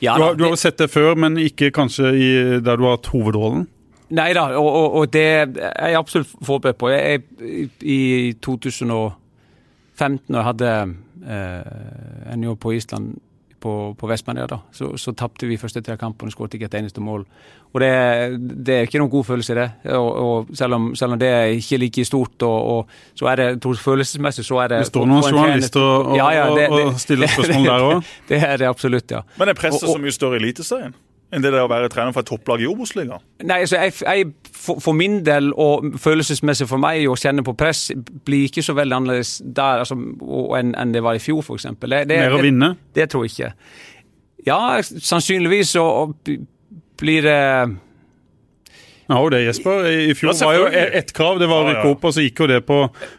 [SPEAKER 1] ja, du, har, du har jo sett det før, men ikke kanskje i, der du har hatt hovedrollen?
[SPEAKER 3] Nei da, og, og, og, det er jeg absolutt forberedt på. Jeg, I 2015, da jeg hadde eh, en jobb på Island på, på Vestmania, da, så, så tapte vi første tre kampene og skåret ikke et eneste mål. Og det, det, er ikke noen god følelse, det. Og, og selv, om, selv, om, det er ikke like stort, og, så er det tror, følelsesmessig så er det
[SPEAKER 1] Det står noen journalister og, ja, ja, det, det, stiller spørsmål der òg?
[SPEAKER 3] Det er det absolutt, ja.
[SPEAKER 2] Men det presset så mye større i Eliteserien? Enn det det å være trener for et topplag i Obos-ligaen?
[SPEAKER 3] Nei, altså jeg, jeg for, for, min del, og følelsesmessig for meg, å kjenne på press blir ikke så veldig annerledes der altså, enn en det var i fjor, f.eks.
[SPEAKER 1] Mer å vinne?
[SPEAKER 3] Det, det, tror jeg ikke. Ja, sannsynligvis så blir det
[SPEAKER 1] ja, og det, Jesper. I fjor var jo ett krav, det var å rykke opp, og så gikk jo det på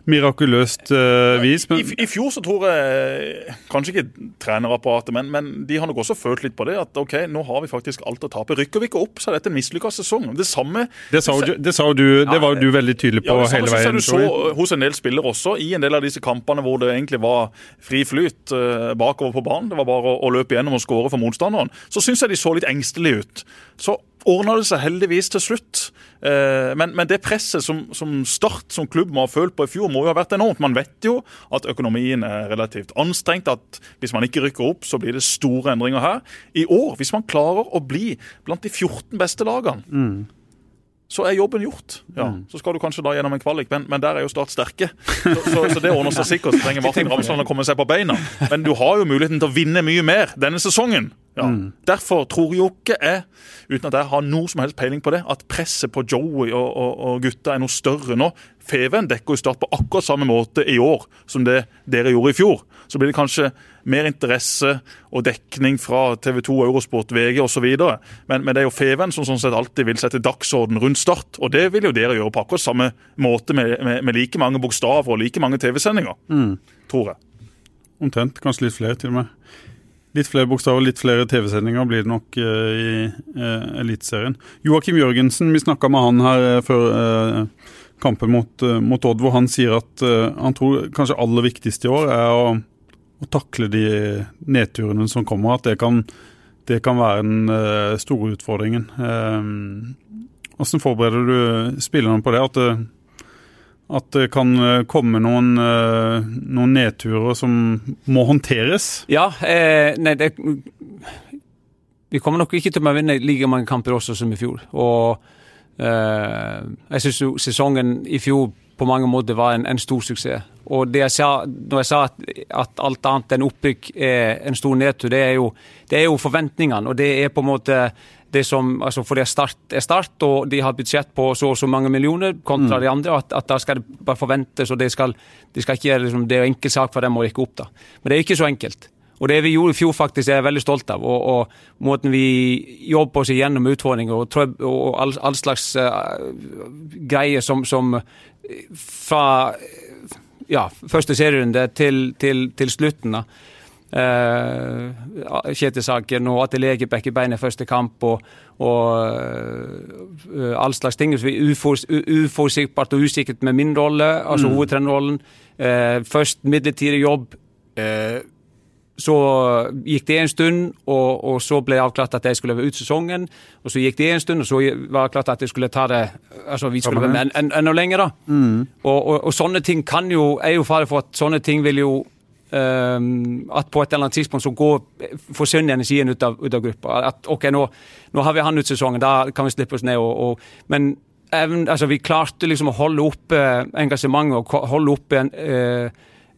[SPEAKER 1] mirakuløst uh, vis.
[SPEAKER 2] Men... I, I, fjor så tror jeg, kanskje ikke trenerapparatet, men, men, de har nok også følt litt på det. At ok, nå har vi faktisk alt å tape. Rykker vi ikke opp, så er dette en mislykka sesong. Det samme
[SPEAKER 1] Det sa, du, det, sa du, det var du veldig tydelig på ja, hele veien.
[SPEAKER 2] Det samme du så hos en del spillere også, i en del av disse kampene hvor det egentlig var fri flyt uh, bakover på banen. Det var bare å, å løpe gjennom og skåre for motstanderen. Så syns jeg de så litt engstelige ut. Så ordna det seg heldigvis til slutt. Eh, men, men, det presset som, som, Start som klubb må ha følt på i fjor, må jo ha vært enormt. Man vet jo at økonomien er relativt anstrengt. At hvis man ikke rykker opp, så blir det store endringer her. I år, hvis man klarer å bli blant de 14 beste lagene mm så er jobben gjort. Ja, mm. Så skal du kanskje da gjennom en kvalik, men, men der er jo Start sterke. Så, så, så, det ordner seg sikkert. Så trenger Martin Ramsland å komme seg på beina. Men du har jo muligheten til å vinne mye mer denne sesongen. Ja. Mm. Derfor tror jo ikke jeg, uten at jeg har noe som helst peiling på det, at presset på Joey og, og, og gutta er noe større nå. Feven dekker jo Start på akkurat samme måte i år som det dere gjorde i fjor. Så blir det kanskje mer interesse og dekning fra TV 2, Eurosport, VG osv. Men, men det er jo Feven som sånn sett alltid vil sette dagsorden rundt Start. Og det vil jo dere gjøre på akkurat samme måte, med, med, med like mange bokstaver og like mange TV-sendinger. Mm. Tror jeg.
[SPEAKER 1] Omtrent. Kanskje litt flere, til og med. Litt flere bokstaver, litt flere TV-sendinger blir det nok uh, i uh, Eliteserien. Joakim Jørgensen, vi snakka med han her uh, før uh, kampen mot, mot, Odd, hvor han sier at han tror kanskje aller viktigste i år er å, å, takle de nedturene som kommer. At det kan, det kan være den store utfordringen. Hvordan forbereder du spillerne på det? At det at det kan eh, komme noen, eh, noen nedturer som må håndteres?
[SPEAKER 3] Ja, eh, nei, det, Vi kommer nok ikke til å vinne like mange kamper også som i fjor. Og eh, jeg syns jo sesongen i fjor på mange måter var en, en stor suksess. Og det jeg sa, når jeg sa at, at alt annet enn opprykk er en stor nedtur, det er jo, det er jo forventningene. Og det er på en måte det som, altså fordi Start er Start, og de har budsjett på så og så mange millioner kontra mm. de andre, at, at da skal det bare forventes, og det skal, de skal ikke, liksom, det er en enkel sak for dem å rykke opp. da. Men det er ikke så enkelt. Og det vi gjorde i fjor, faktisk, er jeg veldig stolt av. Og, og måten vi jobber oss igjennom utfordringer og, og all, all, slags uh, greier som, som, fra ja, første serierunde til, til, til slutten. da Uh, Kjetil-saken og at Legebekk i beinet første kamp og, og uh, all slags ting. Uforutsigbart og usikkert med min rolle, altså mm. hovedtrenerrollen. Uh, først midlertidig jobb. så gikk det en stund, og, og, så ble det avklart at jeg skulle være ut sesongen. Og så gikk det en stund, og så var det klart at jeg skulle ta det altså vi skulle være med enda en, en, lenger. da. Mm. Og, og, og, sånne ting kan jo, er jo fare for at sånne ting vil jo at på et eller annet tidspunkt så går, forsvinner energien ut av, ut av gruppa. At ok, nå, nå, har vi han ut sesongen, da kan vi slippe oss ned. Og, og, men even, altså, vi klarte liksom å holde oppe engasjementet og holde oppe uh,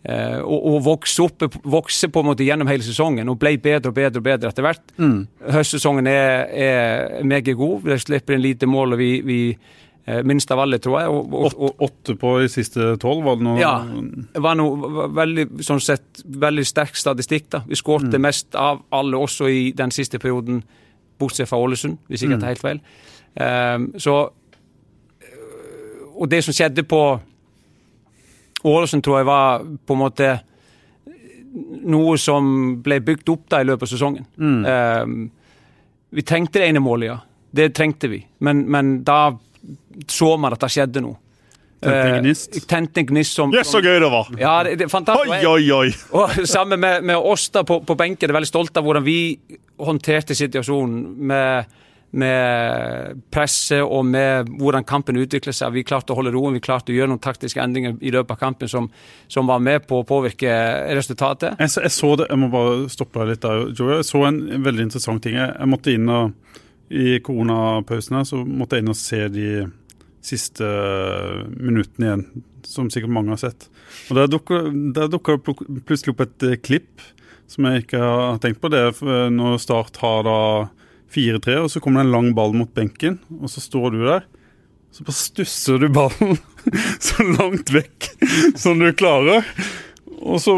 [SPEAKER 3] uh, og, og, vokse, opp, vokse på en måte gjennom hele sesongen og ble bedre og bedre og bedre etter hvert. Mm. Høstsesongen er, er meget god. Vi slipper inn lite mål, og vi, vi Eh, minst av alle, tror jeg. Og, og, og,
[SPEAKER 1] Åtte på i siste tolv, var det noe
[SPEAKER 3] Ja. det var noe veldig, sånn sett, veldig sterk statistikk. da. Vi skårte mest av alle også i den siste perioden, bortsett fra Ålesund, hvis ikke jeg tar helt feil. Um, så Og det som skjedde på Ålesund, tror jeg var på en måte noe som ble bygd opp da i løpet av sesongen. Ehm, vi trengte det ene målet, ja. Det trengte vi. Men, men da så man at det skjedde noe.
[SPEAKER 1] Tente en
[SPEAKER 3] Eh,
[SPEAKER 1] gnist.
[SPEAKER 3] Tente en gnist som,
[SPEAKER 2] yes, så gøy det var!
[SPEAKER 3] ja, det, det.
[SPEAKER 2] Oi, oi, oi!
[SPEAKER 3] Og sammen med, med oss da på, på benken, er veldig stolt av hvordan vi håndterte situasjonen med, med presset og med hvordan kampen utviklet seg. Vi klarte å holde roen, vi klarte å gjøre noen taktiske endringer i løpet av kampen som, som var med på å påvirke resultatet.
[SPEAKER 1] Jeg, jeg så det, jeg må bare stoppe deg litt der, Joey. Jeg så en veldig interessant ting. Jeg, jeg måtte inn og I koronapausen her så måtte jeg inn og se de siste minuttene igjen, som sikkert mange har sett. Og Der dukka det plutselig opp et eh, klipp som jeg ikke har tenkt på. Det er når Start har da 4-3, og så kommer det en lang ball mot benken, og så står du der. Så bare stusser du ballen så langt vekk som du klarer. Og så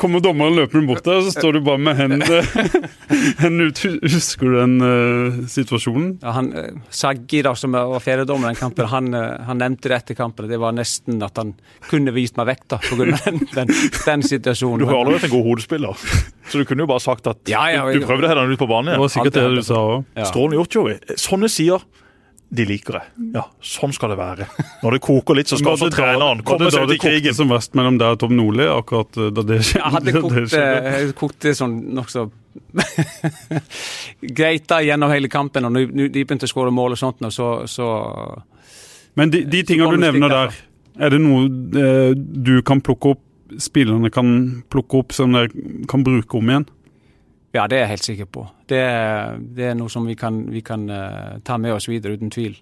[SPEAKER 1] kommer dommeren løpende bort der, og så står du bare med hendene hendene ut. Husker du den uh, situasjonen?
[SPEAKER 3] Ja, han, eh, Saggi, da, som var feriedommer den kampen, han, eh, han nevnte det etter kampen. Det var nesten at han kunne vist meg vekk da, pga. Den, den, den situasjonen.
[SPEAKER 2] Du har aldri vært en god hodespiller, så du kunne jo bare sagt at
[SPEAKER 3] Ja, ja,
[SPEAKER 2] du, du prøvde å den ut på banen igjen.
[SPEAKER 1] Det var sikkert det du sa òg.
[SPEAKER 3] Ja.
[SPEAKER 2] Strålende gjort, Joey. Sånne sider, de liker det. Ja, sånn skal det være. Når det koker litt, så skal også treneren komme seg ut i krigen.
[SPEAKER 1] som verst mellom deg og Tom Nordli akkurat eh, da det skjedde?
[SPEAKER 3] Jeg hadde kokt,
[SPEAKER 1] det skjedde?
[SPEAKER 3] eh, kokt det sånn nokså greit da gjennom hele kampen, og de begynte å skåre mål og sånt, og så, så
[SPEAKER 1] Men de, de tingene du nevner der, er det noe eh, du kan plukke opp, spillerne kan plukke opp, som dere kan bruke om igjen?
[SPEAKER 3] Ja, det er jeg helt sikker på. Det, det er noe som vi kan, vi kan uh, ta med oss videre, uten tvil.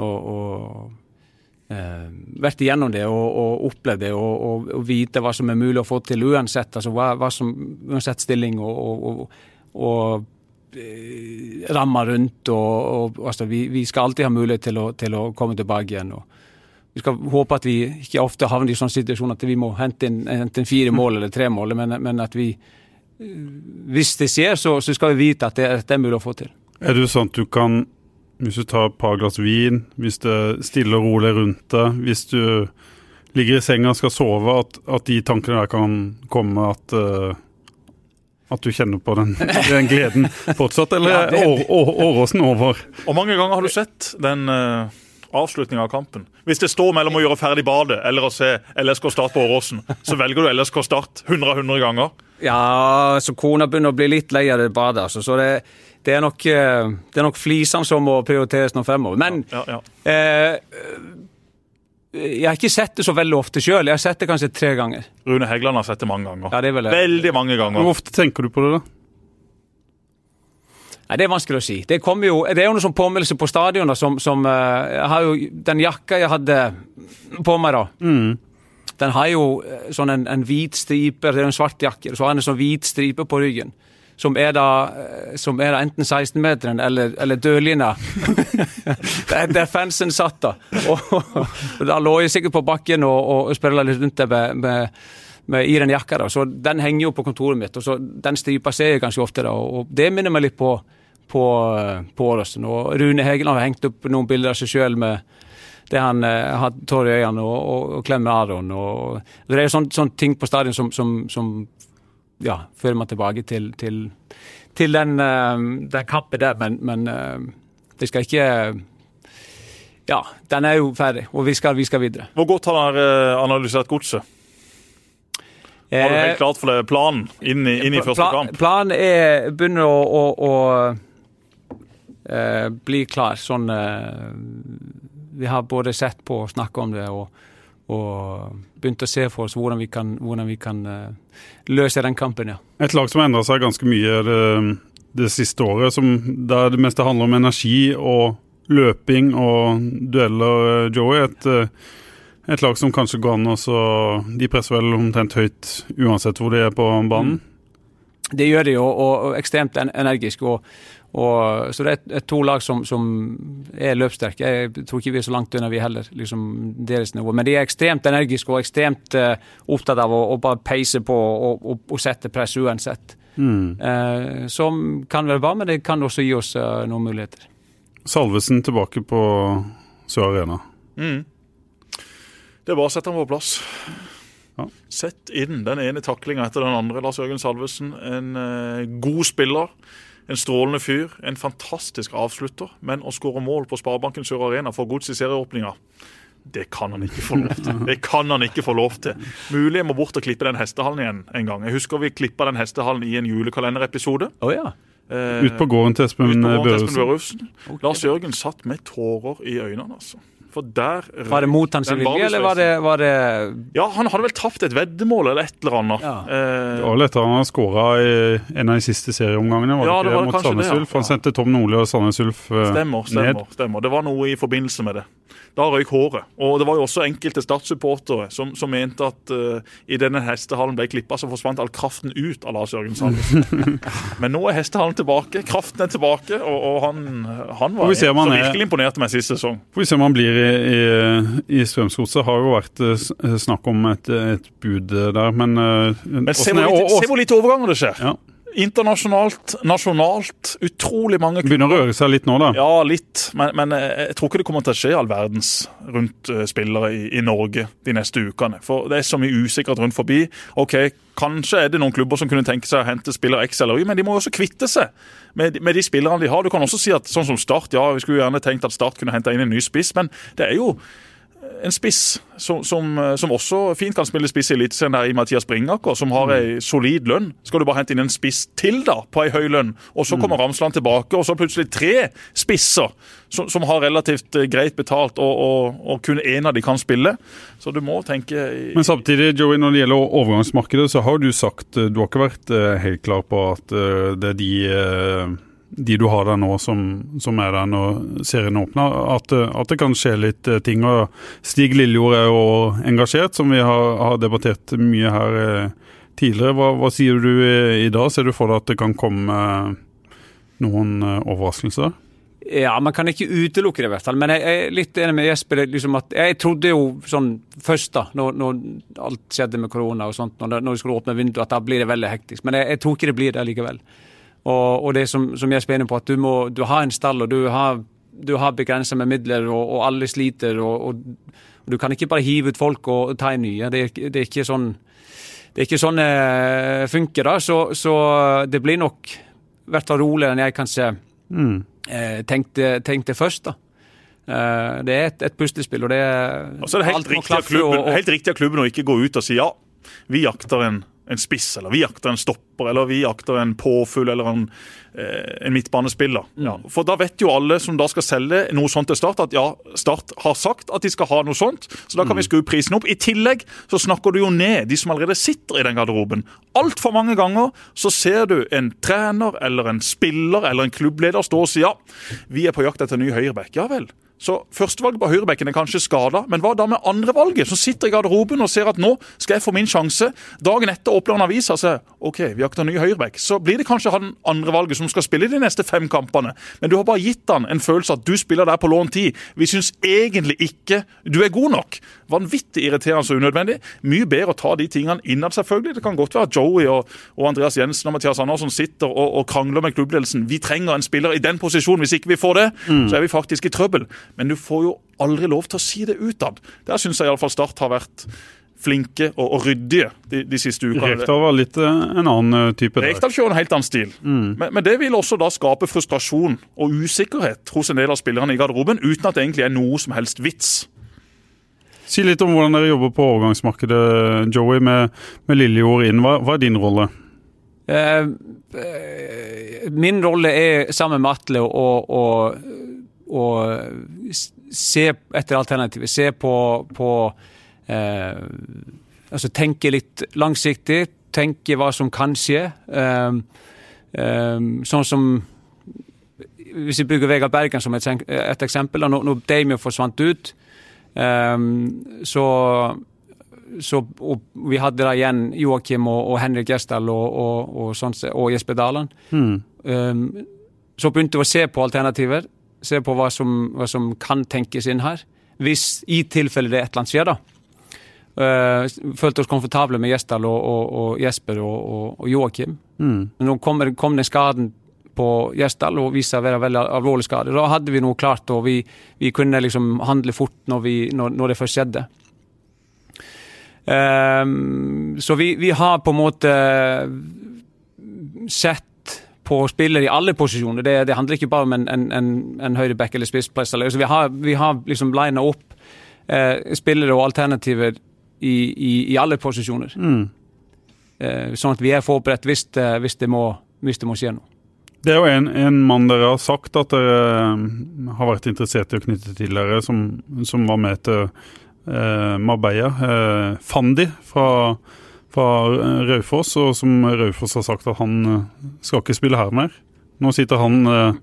[SPEAKER 3] Og, og uh, vært igjennom det og, og opplevd det og, og, og vite hva som er mulig å få til uansett. Altså hva, hva som, uansett stilling og, og, eh, rammer rundt. Og, altså, vi, vi skal alltid ha mulighet til å, til å komme tilbake igjen. og vi skal håpe at vi ikke ofte havner i sånn situasjon at vi må hente inn enten fire mål eller tre mål, men, men at vi hvis det skjer, så, så skal vi vite at det, at det er mulig å få til.
[SPEAKER 1] Er det sånn at du kan, hvis du tar et par glass vin, hvis det er stille og rolig rundt deg, hvis du ligger i senga og skal sove, at, at de tankene der kan komme at uh, at du kjenner på den, den gleden fortsatt, eller
[SPEAKER 3] Ja,
[SPEAKER 1] er
[SPEAKER 3] det-
[SPEAKER 1] Å- Å- Åråsen over?
[SPEAKER 2] Og mange ganger har du sett den uh, avslutninga av kampen. Hvis det står mellom å gjøre ferdig badet eller å se LSK Start på Åråsen, så velger du LSK Start 100 av 100 ganger.
[SPEAKER 3] Ja, så kona begynner å bli litt lei av det badet, altså. Så det, det er nok, eh, det er nok flisene som må prioriteres nå fremover. Men
[SPEAKER 2] Ja, ja.
[SPEAKER 3] eh, jeg har ikke sett det så veldig ofte sjøl. Jeg har sett det kanskje tre ganger.
[SPEAKER 2] Rune Heggeland har sett det mange ganger.
[SPEAKER 3] Ja, det er vel.
[SPEAKER 2] Veldig mange ganger.
[SPEAKER 1] Hvor ofte tenker du på det, da?
[SPEAKER 3] Nei, Det er vanskelig å si. Det, jo, det er jo noe sånn påmeldelse på stadionet som, som uh, har jo den jakka jeg hadde på meg, da. Den har jo eh, sånn en, en hvit stripe, det er en svart jakke, så har den en sånn hvit stripe på ryggen. Som er da, eh, som er da enten 16-meteren eller, eller dørlinja. der, der fansen satt, da. Og, og da lå jeg sikkert på bakken og, og sprella litt rundt der med, med, med, i den jakka. da. Så den henger jo på kontoret mitt, og så den stripa ser jeg ganske ofte. da, Og det minner meg litt på, på, på oss. Og Rune Hegeland har hengt opp noen bilder av seg sjøl med det han eh, har tårer i øynene og, og, og klemmer Aron. Og, det er jo sånne, sånne ting på stadion som, som, som ja, fører meg tilbake til, til, til den, eh, den kappen der, men, men eh, det skal ikke Ja, den er jo ferdig, og vi skal, vi skal videre.
[SPEAKER 2] Hvor godt har dere analysert godset? Har du helt klart for det planen inn i, inn i første kamp?
[SPEAKER 3] Planen er begynner å, å, å eh, bli klar. Sånn eh, Vi har både sett på og snakka om det, og, og begynt å se for oss hvordan vi kan, hvordan vi kan eh, løse den kampen, ja.
[SPEAKER 1] Et lag som har endra seg ganske mye det, det siste året, som, der det meste handler om energi og løping og dueller, eh, Joey. Et, eh, et lag som kanskje går an også De presser vel omtrent høyt uansett hvor de er på banen.
[SPEAKER 3] Det gjør de, og, og, og ekstremt energisk. Og, Og, så det er, er to lag som, som, er løpssterke. Jeg tror ikke vi er så langt unna, vi heller. liksom deres nivå. Men de er ekstremt energiske og ekstremt uh, opptatt av å, å, bare peise på og, og, og sette press uansett. Mm. Uh, som kan være bra, men det kan også gi oss uh, noen muligheter.
[SPEAKER 1] Salvesen tilbake på Sør Arena.
[SPEAKER 2] Mm. Det er bare å sette ham på plass. Ja. Sett inn den ene taklinga etter den andre. Lars Jørgen Salvesen, en god spiller. En strålende fyr, en fantastisk avslutter. Men å skåre mål på Sparebanken Sør Arena for gods i serieåpninga, det kan han ikke få lov til. Det kan han ikke få lov til. Mulig jeg må bort og klippe den hestehallen igjen en gang. Jeg husker vi klippa den hestehallen i en julekalenderepisode.
[SPEAKER 3] Oh, ja.
[SPEAKER 1] Eh, Ut på gården til Espen
[SPEAKER 2] Børufsen. Lars Jørgen satt med tårer i øynene, altså.
[SPEAKER 3] For der Var det mot hans vilje, eller var det, var det,
[SPEAKER 2] Ja, han hadde vel tapt et veddemål eller et eller annet. Ja.
[SPEAKER 1] Eh, det var vel etter han skåra i en av de siste serieomgangene, var ja, det ikke, mot Sandnes Ulf. Han sendte Tom Nordli og Sandnes Ulf
[SPEAKER 2] eh, stemmer, stemmer, ned. Stemmer. Det var noe i forbindelse med det. Da røyk håret. Og det var jo også enkelte Start-supportere som, som, mente at uh, i denne hestehallen ble klippa, så forsvant all kraften ut av Lars Jørgen Sandnes. Men nå er hestehallen tilbake, kraften er tilbake, og, og han, han, var en som virkelig imponerte meg sist sesong.
[SPEAKER 1] Får vi se om han blir i, i, i Strømsgodset. Har jo vært uh, snakk om et, et, bud der, men, uh,
[SPEAKER 2] men se, hvor lite, se hvor lite overganger det skjer. Ja. Internasjonalt, nasjonalt, utrolig mange
[SPEAKER 1] klubber. Begynner å røre seg litt nå, da?
[SPEAKER 2] Ja, litt. Men, men, eh, jeg tror ikke det kommer til å skje all verdens rundt uh, spillere i, i, Norge de neste ukene. For det er så mye usikkert rundt forbi. Ok, Kanskje er det noen klubber som kunne tenke seg å hente spiller X eller Y, men de må jo også kvitte seg med, med, de spillerne de har. Du kan også si at sånn som Start, ja, vi skulle gjerne tenkt at Start kunne hente inn en ny spiss, men det er jo en spiss som, som, eh, som, også fint kan spille spiss i Eliteserien, i Mathias Bringaker, som har ei mm. solid lønn. Skal du bare hente inn en spiss til da, på ei høy lønn, og så kommer mm. Ramsland tilbake, og så plutselig tre spisser som, som har relativt eh, greit betalt, og, og, og, kun én av de kan spille. Så du må tenke
[SPEAKER 1] Men samtidig, Joey, når det gjelder overgangsmarkedet, så har du sagt eh, Du har ikke vært helt klar på at det er de de du har der nå, som, som er der når serien åpner, at, at, det kan skje litt eh, ting. og Stig Lillejord er jo engasjert, som vi har, har debattert mye her eh, tidligere. Hva, hva, sier du i, dag? Ser du for deg at det kan komme eh, noen overraskelser?
[SPEAKER 3] Ja, man kan ikke utelukke det, i hvert fall. Men jeg er litt enig med Jesper. Liksom at jeg trodde jo sånn først, da, når, når alt skjedde med korona og sånt, når, når de skulle åpne vinduet, at da blir det veldig hektisk. Men jeg, jeg tror ikke det blir det likevel. Og, og det som, som jeg er på, at du må du har en stall, og du har, du har begrensa med midler, og, og alle sliter. Og, og, du kan ikke bare hive ut folk og ta inn nye. Det, det, er ikke sånn det er ikke sånn det eh, funker. da, Så, så det blir nok i hvert fall roligere enn jeg kanskje mm. eh, tenkte, tenkte, først. da. Eh, det er et, et puslespill, og det er,
[SPEAKER 2] altså det er helt, riktig klubben, og, og... helt riktig av klubben å ikke gå ut og si ja, vi jakter en en spiss, eller vi jakter en stopper, eller vi jakter en påfugl eller en, eh, en midtbanespiller. Mm. Ja, for da vet jo alle som da skal selge noe sånt til Start, at ja, Start har sagt at de skal ha noe sånt, så da kan mm. vi skru prisen opp. I tillegg så snakker du jo ned de som allerede sitter i den garderoben. Altfor mange ganger så ser du en trener eller en spiller eller en klubbleder stå og si ja, vi er på jakt etter en ny høyreback. Ja vel. Så Førstevalget på høyrebekken er kanskje skada, men hva da med andrevalget, som sitter i garderoben og ser at nå skal jeg få min sjanse? Dagen etter åpner han avisa og sier OK, vi jakter ny høyrebekk. Så blir det kanskje han andrevalget som skal spille de neste fem kampene. Men du har bare gitt han en følelse at du spiller der på lånt tid. Vi syns egentlig ikke du er god nok. Vanvittig irriterende og unødvendig. Mye bedre å ta de tingene innad, selvfølgelig. Det kan godt være at Joey og, og Andreas Jensen og Mathias Andersen sitter og, og krangler med klubbledelsen. Vi trenger en spiller i den posisjonen. Hvis ikke vi får det, mm. så er vi faktisk i trøbbel. Men du får jo aldri lov til å si det utad. Der syns jeg iallfall Start har vært flinke og, og ryddige de, de, siste ukene.
[SPEAKER 1] Rekdal var litt uh, en annen uh, type.
[SPEAKER 2] Rekdal kjører en helt annen stil. Mm. Men, men, det vil også da skape frustrasjon og usikkerhet hos en del av spillerne i garderoben, uten at det egentlig er noe som helst vits.
[SPEAKER 1] Si litt om hvordan dere jobber på overgangsmarkedet, Joey, med, med Lillejord inn. Hva, hva, er din rolle? Uh,
[SPEAKER 3] min rolle er sammen med Atle å og se etter alternativer. Se på, på eh, Altså tenke litt langsiktig. Tenke hva som kan skje. Eh, eh, sånn som Hvis vi bruker Vegard Bergen som et, et eksempel. Når, når Damien forsvant ut, eh, så så, og vi hadde da igjen Joakim og, og Henrik Gjesdal og, og, og, sånn, og Jesper Daland. Mm. Um, så begynte vi å se på alternativer. Se på hva som, hva som kan tenkes inn her. Hvis i tilfelle det et eller annet skjer, da. Uh, følte oss komfortable med Gjesdal og, og, og, Jesper og, og Joakim. Mm. Nå kom, kom den skaden på Gjesdal og viste seg å være veldig alvorlig skade. Da hadde vi noe klart, og vi, vi kunne liksom handle fort når, vi, når, når det først skjedde. Um, så vi, vi, har på en måte sett på spillere i alle posisjoner. Det, det handler ikke bare om en, en, en, en høyreback eller spisspress. Altså vi, har, vi har liksom lina opp eh, spillere og alternativer i, i, i alle posisjoner. Mm. Eh, sånn at vi er forberedt hvis hvis det, må, hvis det må skje noe.
[SPEAKER 1] Det er jo en, en, mann dere har sagt at dere eh, har vært interessert i å knytte til dere, som, som var med til eh, Marbella. Eh, Fandi fra fra eh, Raufoss, og som Raufoss har sagt at han eh, skal ikke spille her mer. Nå sitter han eh,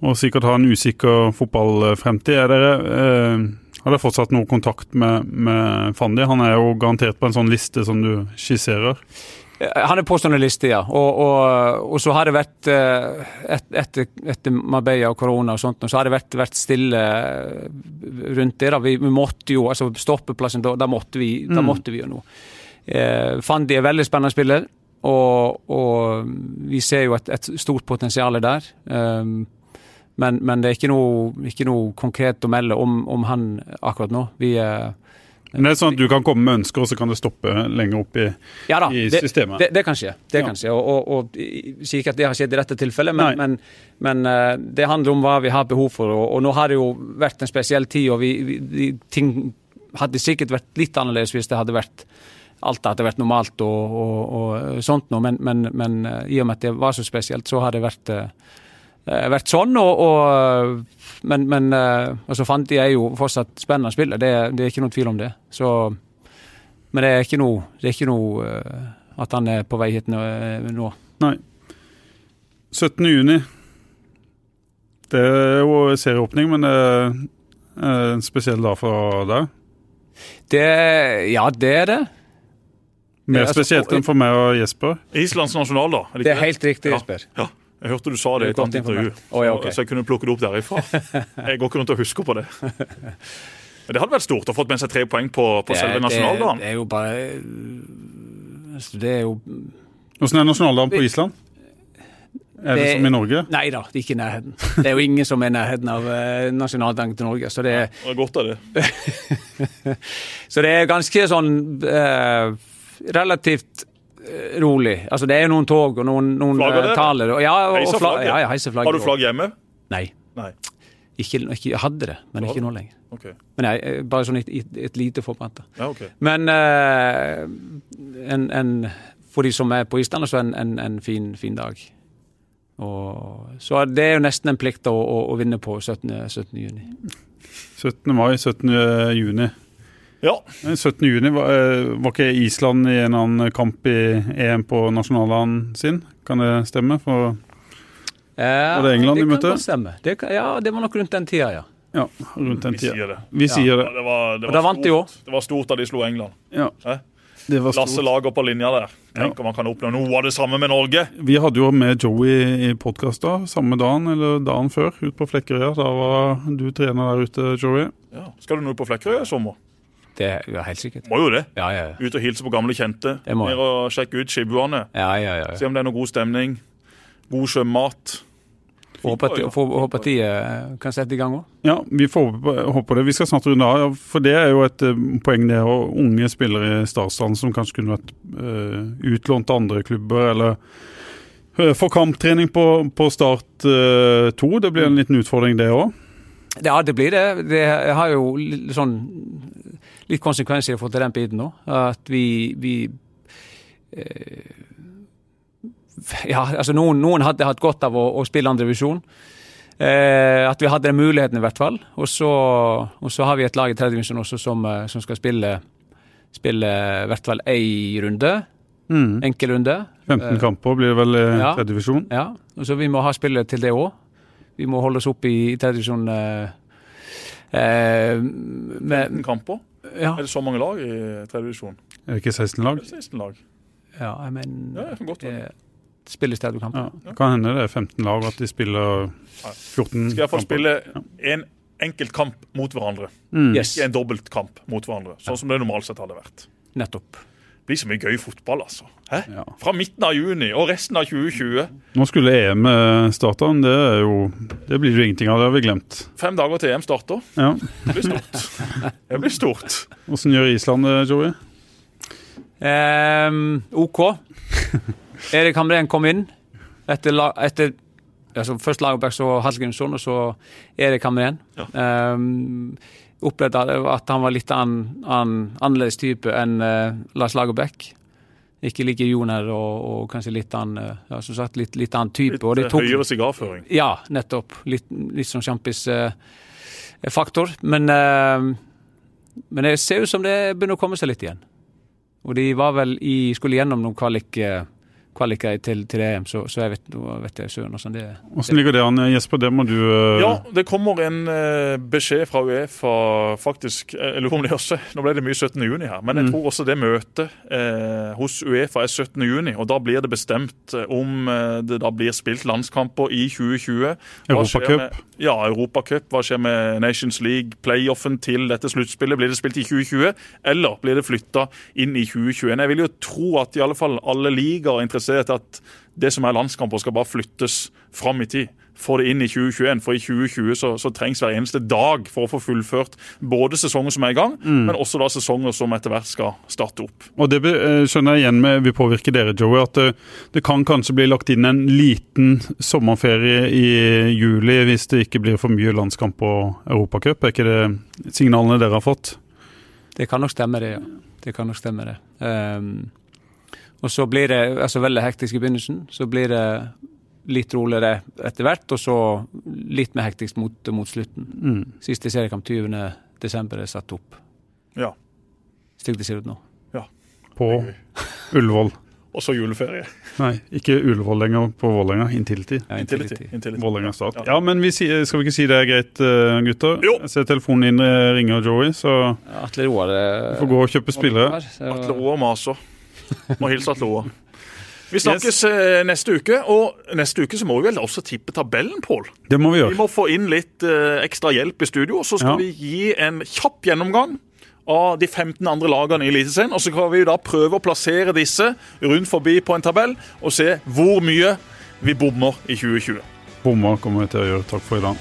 [SPEAKER 1] og sikkert har en usikker fotballfremtid. Er dere, eh, har dere fortsatt noe kontakt med, med Fandi? Han er jo garantert på en sånn liste som du skisserer.
[SPEAKER 3] Han er på sånne lister, ja. Og, og, og, så har det vært et, etter, etter Marbella og korona og sånt, så har det vært, vært stille rundt det. da. Vi, vi måtte jo, altså Stoppeplassen, da, da måtte vi, da mm. måtte vi jo noe. Eh, Fandi er veldig spennende spiller, og, og vi ser jo et, et stort potensial der. Um, men, men, det er ikke noe, ikke noe, konkret å melde om, om han akkurat nå. Vi er
[SPEAKER 1] men det er sånn at Du kan komme med ønsker, og så kan det stoppe lenger opp i,
[SPEAKER 3] ja da,
[SPEAKER 1] i systemet?
[SPEAKER 3] Det, det, det, kan skje. Det ja. kan skje, og, og, og Sier ikke at det har skjedd i dette tilfellet, men, men, men uh, det handler om hva vi har behov for. Og, og, Nå har det jo vært en spesiell tid, og vi, vi, ting hadde sikkert vært litt annerledes hvis det hadde vært alt hadde vært normalt og, og, og sånt noe, men, men, men, eh, i og med at det var så spesielt, så har det vært, uh, vært sånn. Og, og, men men altså Fandi er jo fortsatt spennende spiller, det, det, er ikke noen tvil om det. Så, men det er ikke noe, det er ikke noe at han er på vei hit nå.
[SPEAKER 1] Nei. 17. juni. Det er jo serieåpning, men det er en spesiell dag for deg?
[SPEAKER 3] Det, ja, det er det.
[SPEAKER 1] Mer spesielt enn for meg og Jesper.
[SPEAKER 2] Islands nasjonaldag.
[SPEAKER 3] Er det, det er helt riktig, Jesper.
[SPEAKER 2] Ja. ja. Jeg hørte du sa det i et annet intervju,
[SPEAKER 3] oh, ja, okay.
[SPEAKER 2] så jeg kunne plukke det opp derifra. Jeg går ikke rundt og husker på det. Men det hadde vært stort å fått med seg tre poeng på, på det, selve nasjonaldagen.
[SPEAKER 3] Det, det er jo bare altså, Det er jo
[SPEAKER 1] Åssen er nasjonaldagen på Island? Er det, det, som i Norge?
[SPEAKER 3] Nei da, det er ikke i nærheten. Det er jo ingen som er i nærheten av uh, nasjonaldagen til Norge. Så det,
[SPEAKER 2] ja, det er godt av det.
[SPEAKER 3] så det er ganske sånn uh, relativt eh, rolig. Altså Det er jo noen tog og noen, noen
[SPEAKER 2] uh,
[SPEAKER 3] taler. Og, ja, og,
[SPEAKER 2] heiser
[SPEAKER 3] flagget? Ja, ja, heiser flagget.
[SPEAKER 2] Har du flagg hjemme?
[SPEAKER 3] Nei.
[SPEAKER 2] Nei.
[SPEAKER 3] Ikke, ikke, jeg hadde det, men ikke nå lenger.
[SPEAKER 2] Okay.
[SPEAKER 3] Men jeg, eh, Bare sånn et, et, lite forbrent.
[SPEAKER 2] Ja, okay.
[SPEAKER 3] Men uh, en, en, for de som er på Island, så en, en, en fin, fin, dag. Og, så det er jo nesten en plikt å, å, å vinne på 17. 17. juni.
[SPEAKER 1] 17. mai, 17. juni.
[SPEAKER 2] Ja.
[SPEAKER 1] 17. juni, var, eh, var, ikke Island i en annen kamp i EM på nasjonaldagen sin? Kan det stemme? For
[SPEAKER 3] ja,
[SPEAKER 1] var det England de møtte?
[SPEAKER 3] Det kan stemme. Det kan, ja, det var nok rundt den tida, ja.
[SPEAKER 1] Ja, rundt den tida.
[SPEAKER 2] Vi sier det.
[SPEAKER 1] Vi sier det.
[SPEAKER 2] det, var, det,
[SPEAKER 3] var da vant de òg.
[SPEAKER 2] Det var stort da de slo England.
[SPEAKER 1] Ja. Eh?
[SPEAKER 2] Lasse Lager på linja der. Tenk om man kan oppnå noe av det samme med Norge.
[SPEAKER 1] Vi hadde jo med Joey i podkasta samme dagen eller dagen før, ut på Flekkerøya. Da var du trener der ute, Joey.
[SPEAKER 2] Ja. Skal du nå ut på Flekkerøya i sommer?
[SPEAKER 3] Det er helt sikkert.
[SPEAKER 2] Må jo det.
[SPEAKER 3] Ja, ja, ja.
[SPEAKER 2] Ut og hilse på gamle kjente. Ned og sjekke ut skibuene.
[SPEAKER 3] Ja, ja, ja,
[SPEAKER 2] Se om det er noe god stemning. God sjømat.
[SPEAKER 3] Håper at de eh, kan sette i gang òg.
[SPEAKER 1] Ja, vi får håpe det. Vi skal snart runde av. For det er jo et uh, poeng, det. å unge spillere i Starsdalen som kanskje kunne vært uh, utlånt til andre klubber, eller uh, få kamptrening på, på Start 2. Det blir en liten utfordring, det òg.
[SPEAKER 3] Ja, det blir det. Det har jo sånn litt konsekvenser for den biten nå. At vi, vi eh, Ja, altså noen, noen, hadde hatt godt av å, å spille andredivisjon. Eh, at vi hadde den muligheten, i hvert fall. Og så, og så har vi et lag i tredjedivisjon også som, eh, som, skal spille, spille i hvert fall én runde. Mm. Enkel runde.
[SPEAKER 1] 15 eh, kamper blir det vel i ja, tredjedivisjon?
[SPEAKER 3] Ja, og så vi må ha spillere til det òg. Vi må holde oss oppe i tredjedivisjon. Eh,
[SPEAKER 2] eh, 15 kamper? Ja. Er det så mange lag i tredje divisjon?
[SPEAKER 1] Er det ikke 16 lag?
[SPEAKER 2] Det er 16 lag.
[SPEAKER 3] Ja, jeg mener
[SPEAKER 2] ja, jeg kan godt være.
[SPEAKER 3] Spiller.
[SPEAKER 1] Ja, kan hende det er 15 lag, at de spiller 14 kamper.
[SPEAKER 2] Skal iallfall
[SPEAKER 1] kamper.
[SPEAKER 2] spille en enkelt kamp mot hverandre.
[SPEAKER 1] Mm.
[SPEAKER 3] Yes,
[SPEAKER 2] Ikke en dobbeltkamp mot hverandre, sånn som det normalt sett hadde vært.
[SPEAKER 3] nettopp.
[SPEAKER 2] Det blir så mye gøy fotball, altså. Hæ?
[SPEAKER 1] Ja.
[SPEAKER 2] Fra midten av juni og resten av 2020.
[SPEAKER 1] Nå skulle EM starte, men det er jo Det blir jo ingenting av, det har vi glemt.
[SPEAKER 2] Fem dager til EM starter.
[SPEAKER 1] Ja.
[SPEAKER 2] Det blir stort. Det blir stort.
[SPEAKER 1] Åssen gjør Island det, Joey?
[SPEAKER 3] Ehm, OK. Erik Hamren kom inn etter, la- etter altså Først Lagerbäck, så Hallgrímsson, og så Erik Hamren. Ehm, opplevde at han var litt an, an, annerledes type enn uh, Lars Lagerbäck. Ikke like joner og, og kanskje litt annen eh, ja, som sagt, litt, litt annen type.
[SPEAKER 2] Litt eh,
[SPEAKER 3] tok,
[SPEAKER 2] høyere sigarføring.
[SPEAKER 3] Ja, nettopp. Litt, litt sånn sjampis-faktor. men, uh, men det ser ut som det begynner å komme seg litt igjen. Og de var vel i, skulle gjennom noen kvalik, eh, kvaliker til, til EM, så, så jeg vet, vet jeg søren åssen det er.
[SPEAKER 1] Åssen ligger det an, Jesper? Det må du uh...
[SPEAKER 2] Ja, det kommer en uh, beskjed fra Uefa faktisk. eh, Jeg lurer om det også Nå ble det mye 17. juni her, men jeg
[SPEAKER 1] Mm.
[SPEAKER 2] tror også det møtet uh, hos Uefa er 17. juni. Og da blir det bestemt om det da blir spilt landskamper i 2020. Hva skjer
[SPEAKER 1] Europacup.
[SPEAKER 2] Ja, Europacup. Hva skjer med Nations League, playoffen til dette sluttspillet? Blir det spilt i 2020, eller blir det flytta inn i 2021? Jeg vil jo tro at i alle fall alle ligaer er interessert i at det som er landskamper, skal bare flyttes fram i tid. Få det inn i 2021, for i 2020 så, så trengs hver eneste dag for å få fullført både sesonger som er i gang, men også da sesonger som etter hvert skal starte opp.
[SPEAKER 1] Og det eh, skjønner jeg igjen med vil påvirke dere, Joey, at det, det kan kanskje bli lagt inn en liten sommerferie i juli hvis det ikke blir for mye landskamp og Europacup. Er ikke det signalene dere har fått?
[SPEAKER 3] Det kan nok stemme, det. ja. Det kan nok stemme, det. Ehm, og så blir det altså veldig hektisk i begynnelsen. Så blir det litt roligere etter hvert, og så litt mer hektisk mot, mot slutten.
[SPEAKER 1] Mm.
[SPEAKER 3] Siste seriekamp 20. desember er satt opp.
[SPEAKER 2] Ja.
[SPEAKER 3] Slik det ser ut nå.
[SPEAKER 1] På Ullevål.
[SPEAKER 2] Og så juleferie.
[SPEAKER 1] Nei, ikke Ullevål lenger, på Vålerenga. Intility.
[SPEAKER 3] Ja,
[SPEAKER 2] Intility.
[SPEAKER 3] Intility.
[SPEAKER 1] Vålerenga start.
[SPEAKER 2] Ja.
[SPEAKER 1] Ja, men vi skal vi ikke si det er greit, eh, gutter?
[SPEAKER 2] Jo.
[SPEAKER 1] Jeg ser telefonen din eh, ringer, Joey, så
[SPEAKER 3] Atle Roar
[SPEAKER 1] vi får gå og kjøpe spillere.
[SPEAKER 2] Atle Roar maser. Må hilse Atle Roar. Vi snakkes yes. neste uke, og neste uke så må vi vel også tippe tabellen, Pål.
[SPEAKER 1] Det må vi gjøre.
[SPEAKER 2] Vi må få inn litt eh, ekstra hjelp i studio, så skal
[SPEAKER 1] Ja.
[SPEAKER 2] vi gi en kjapp gjennomgang av de 15 andre lagene i Eliteserien. Og så kan vi da prøve å plassere disse rundt forbi på en tabell og se hvor mye vi bommer i 2020.
[SPEAKER 1] Bommer kommer vi til å gjøre. Takk for i dag.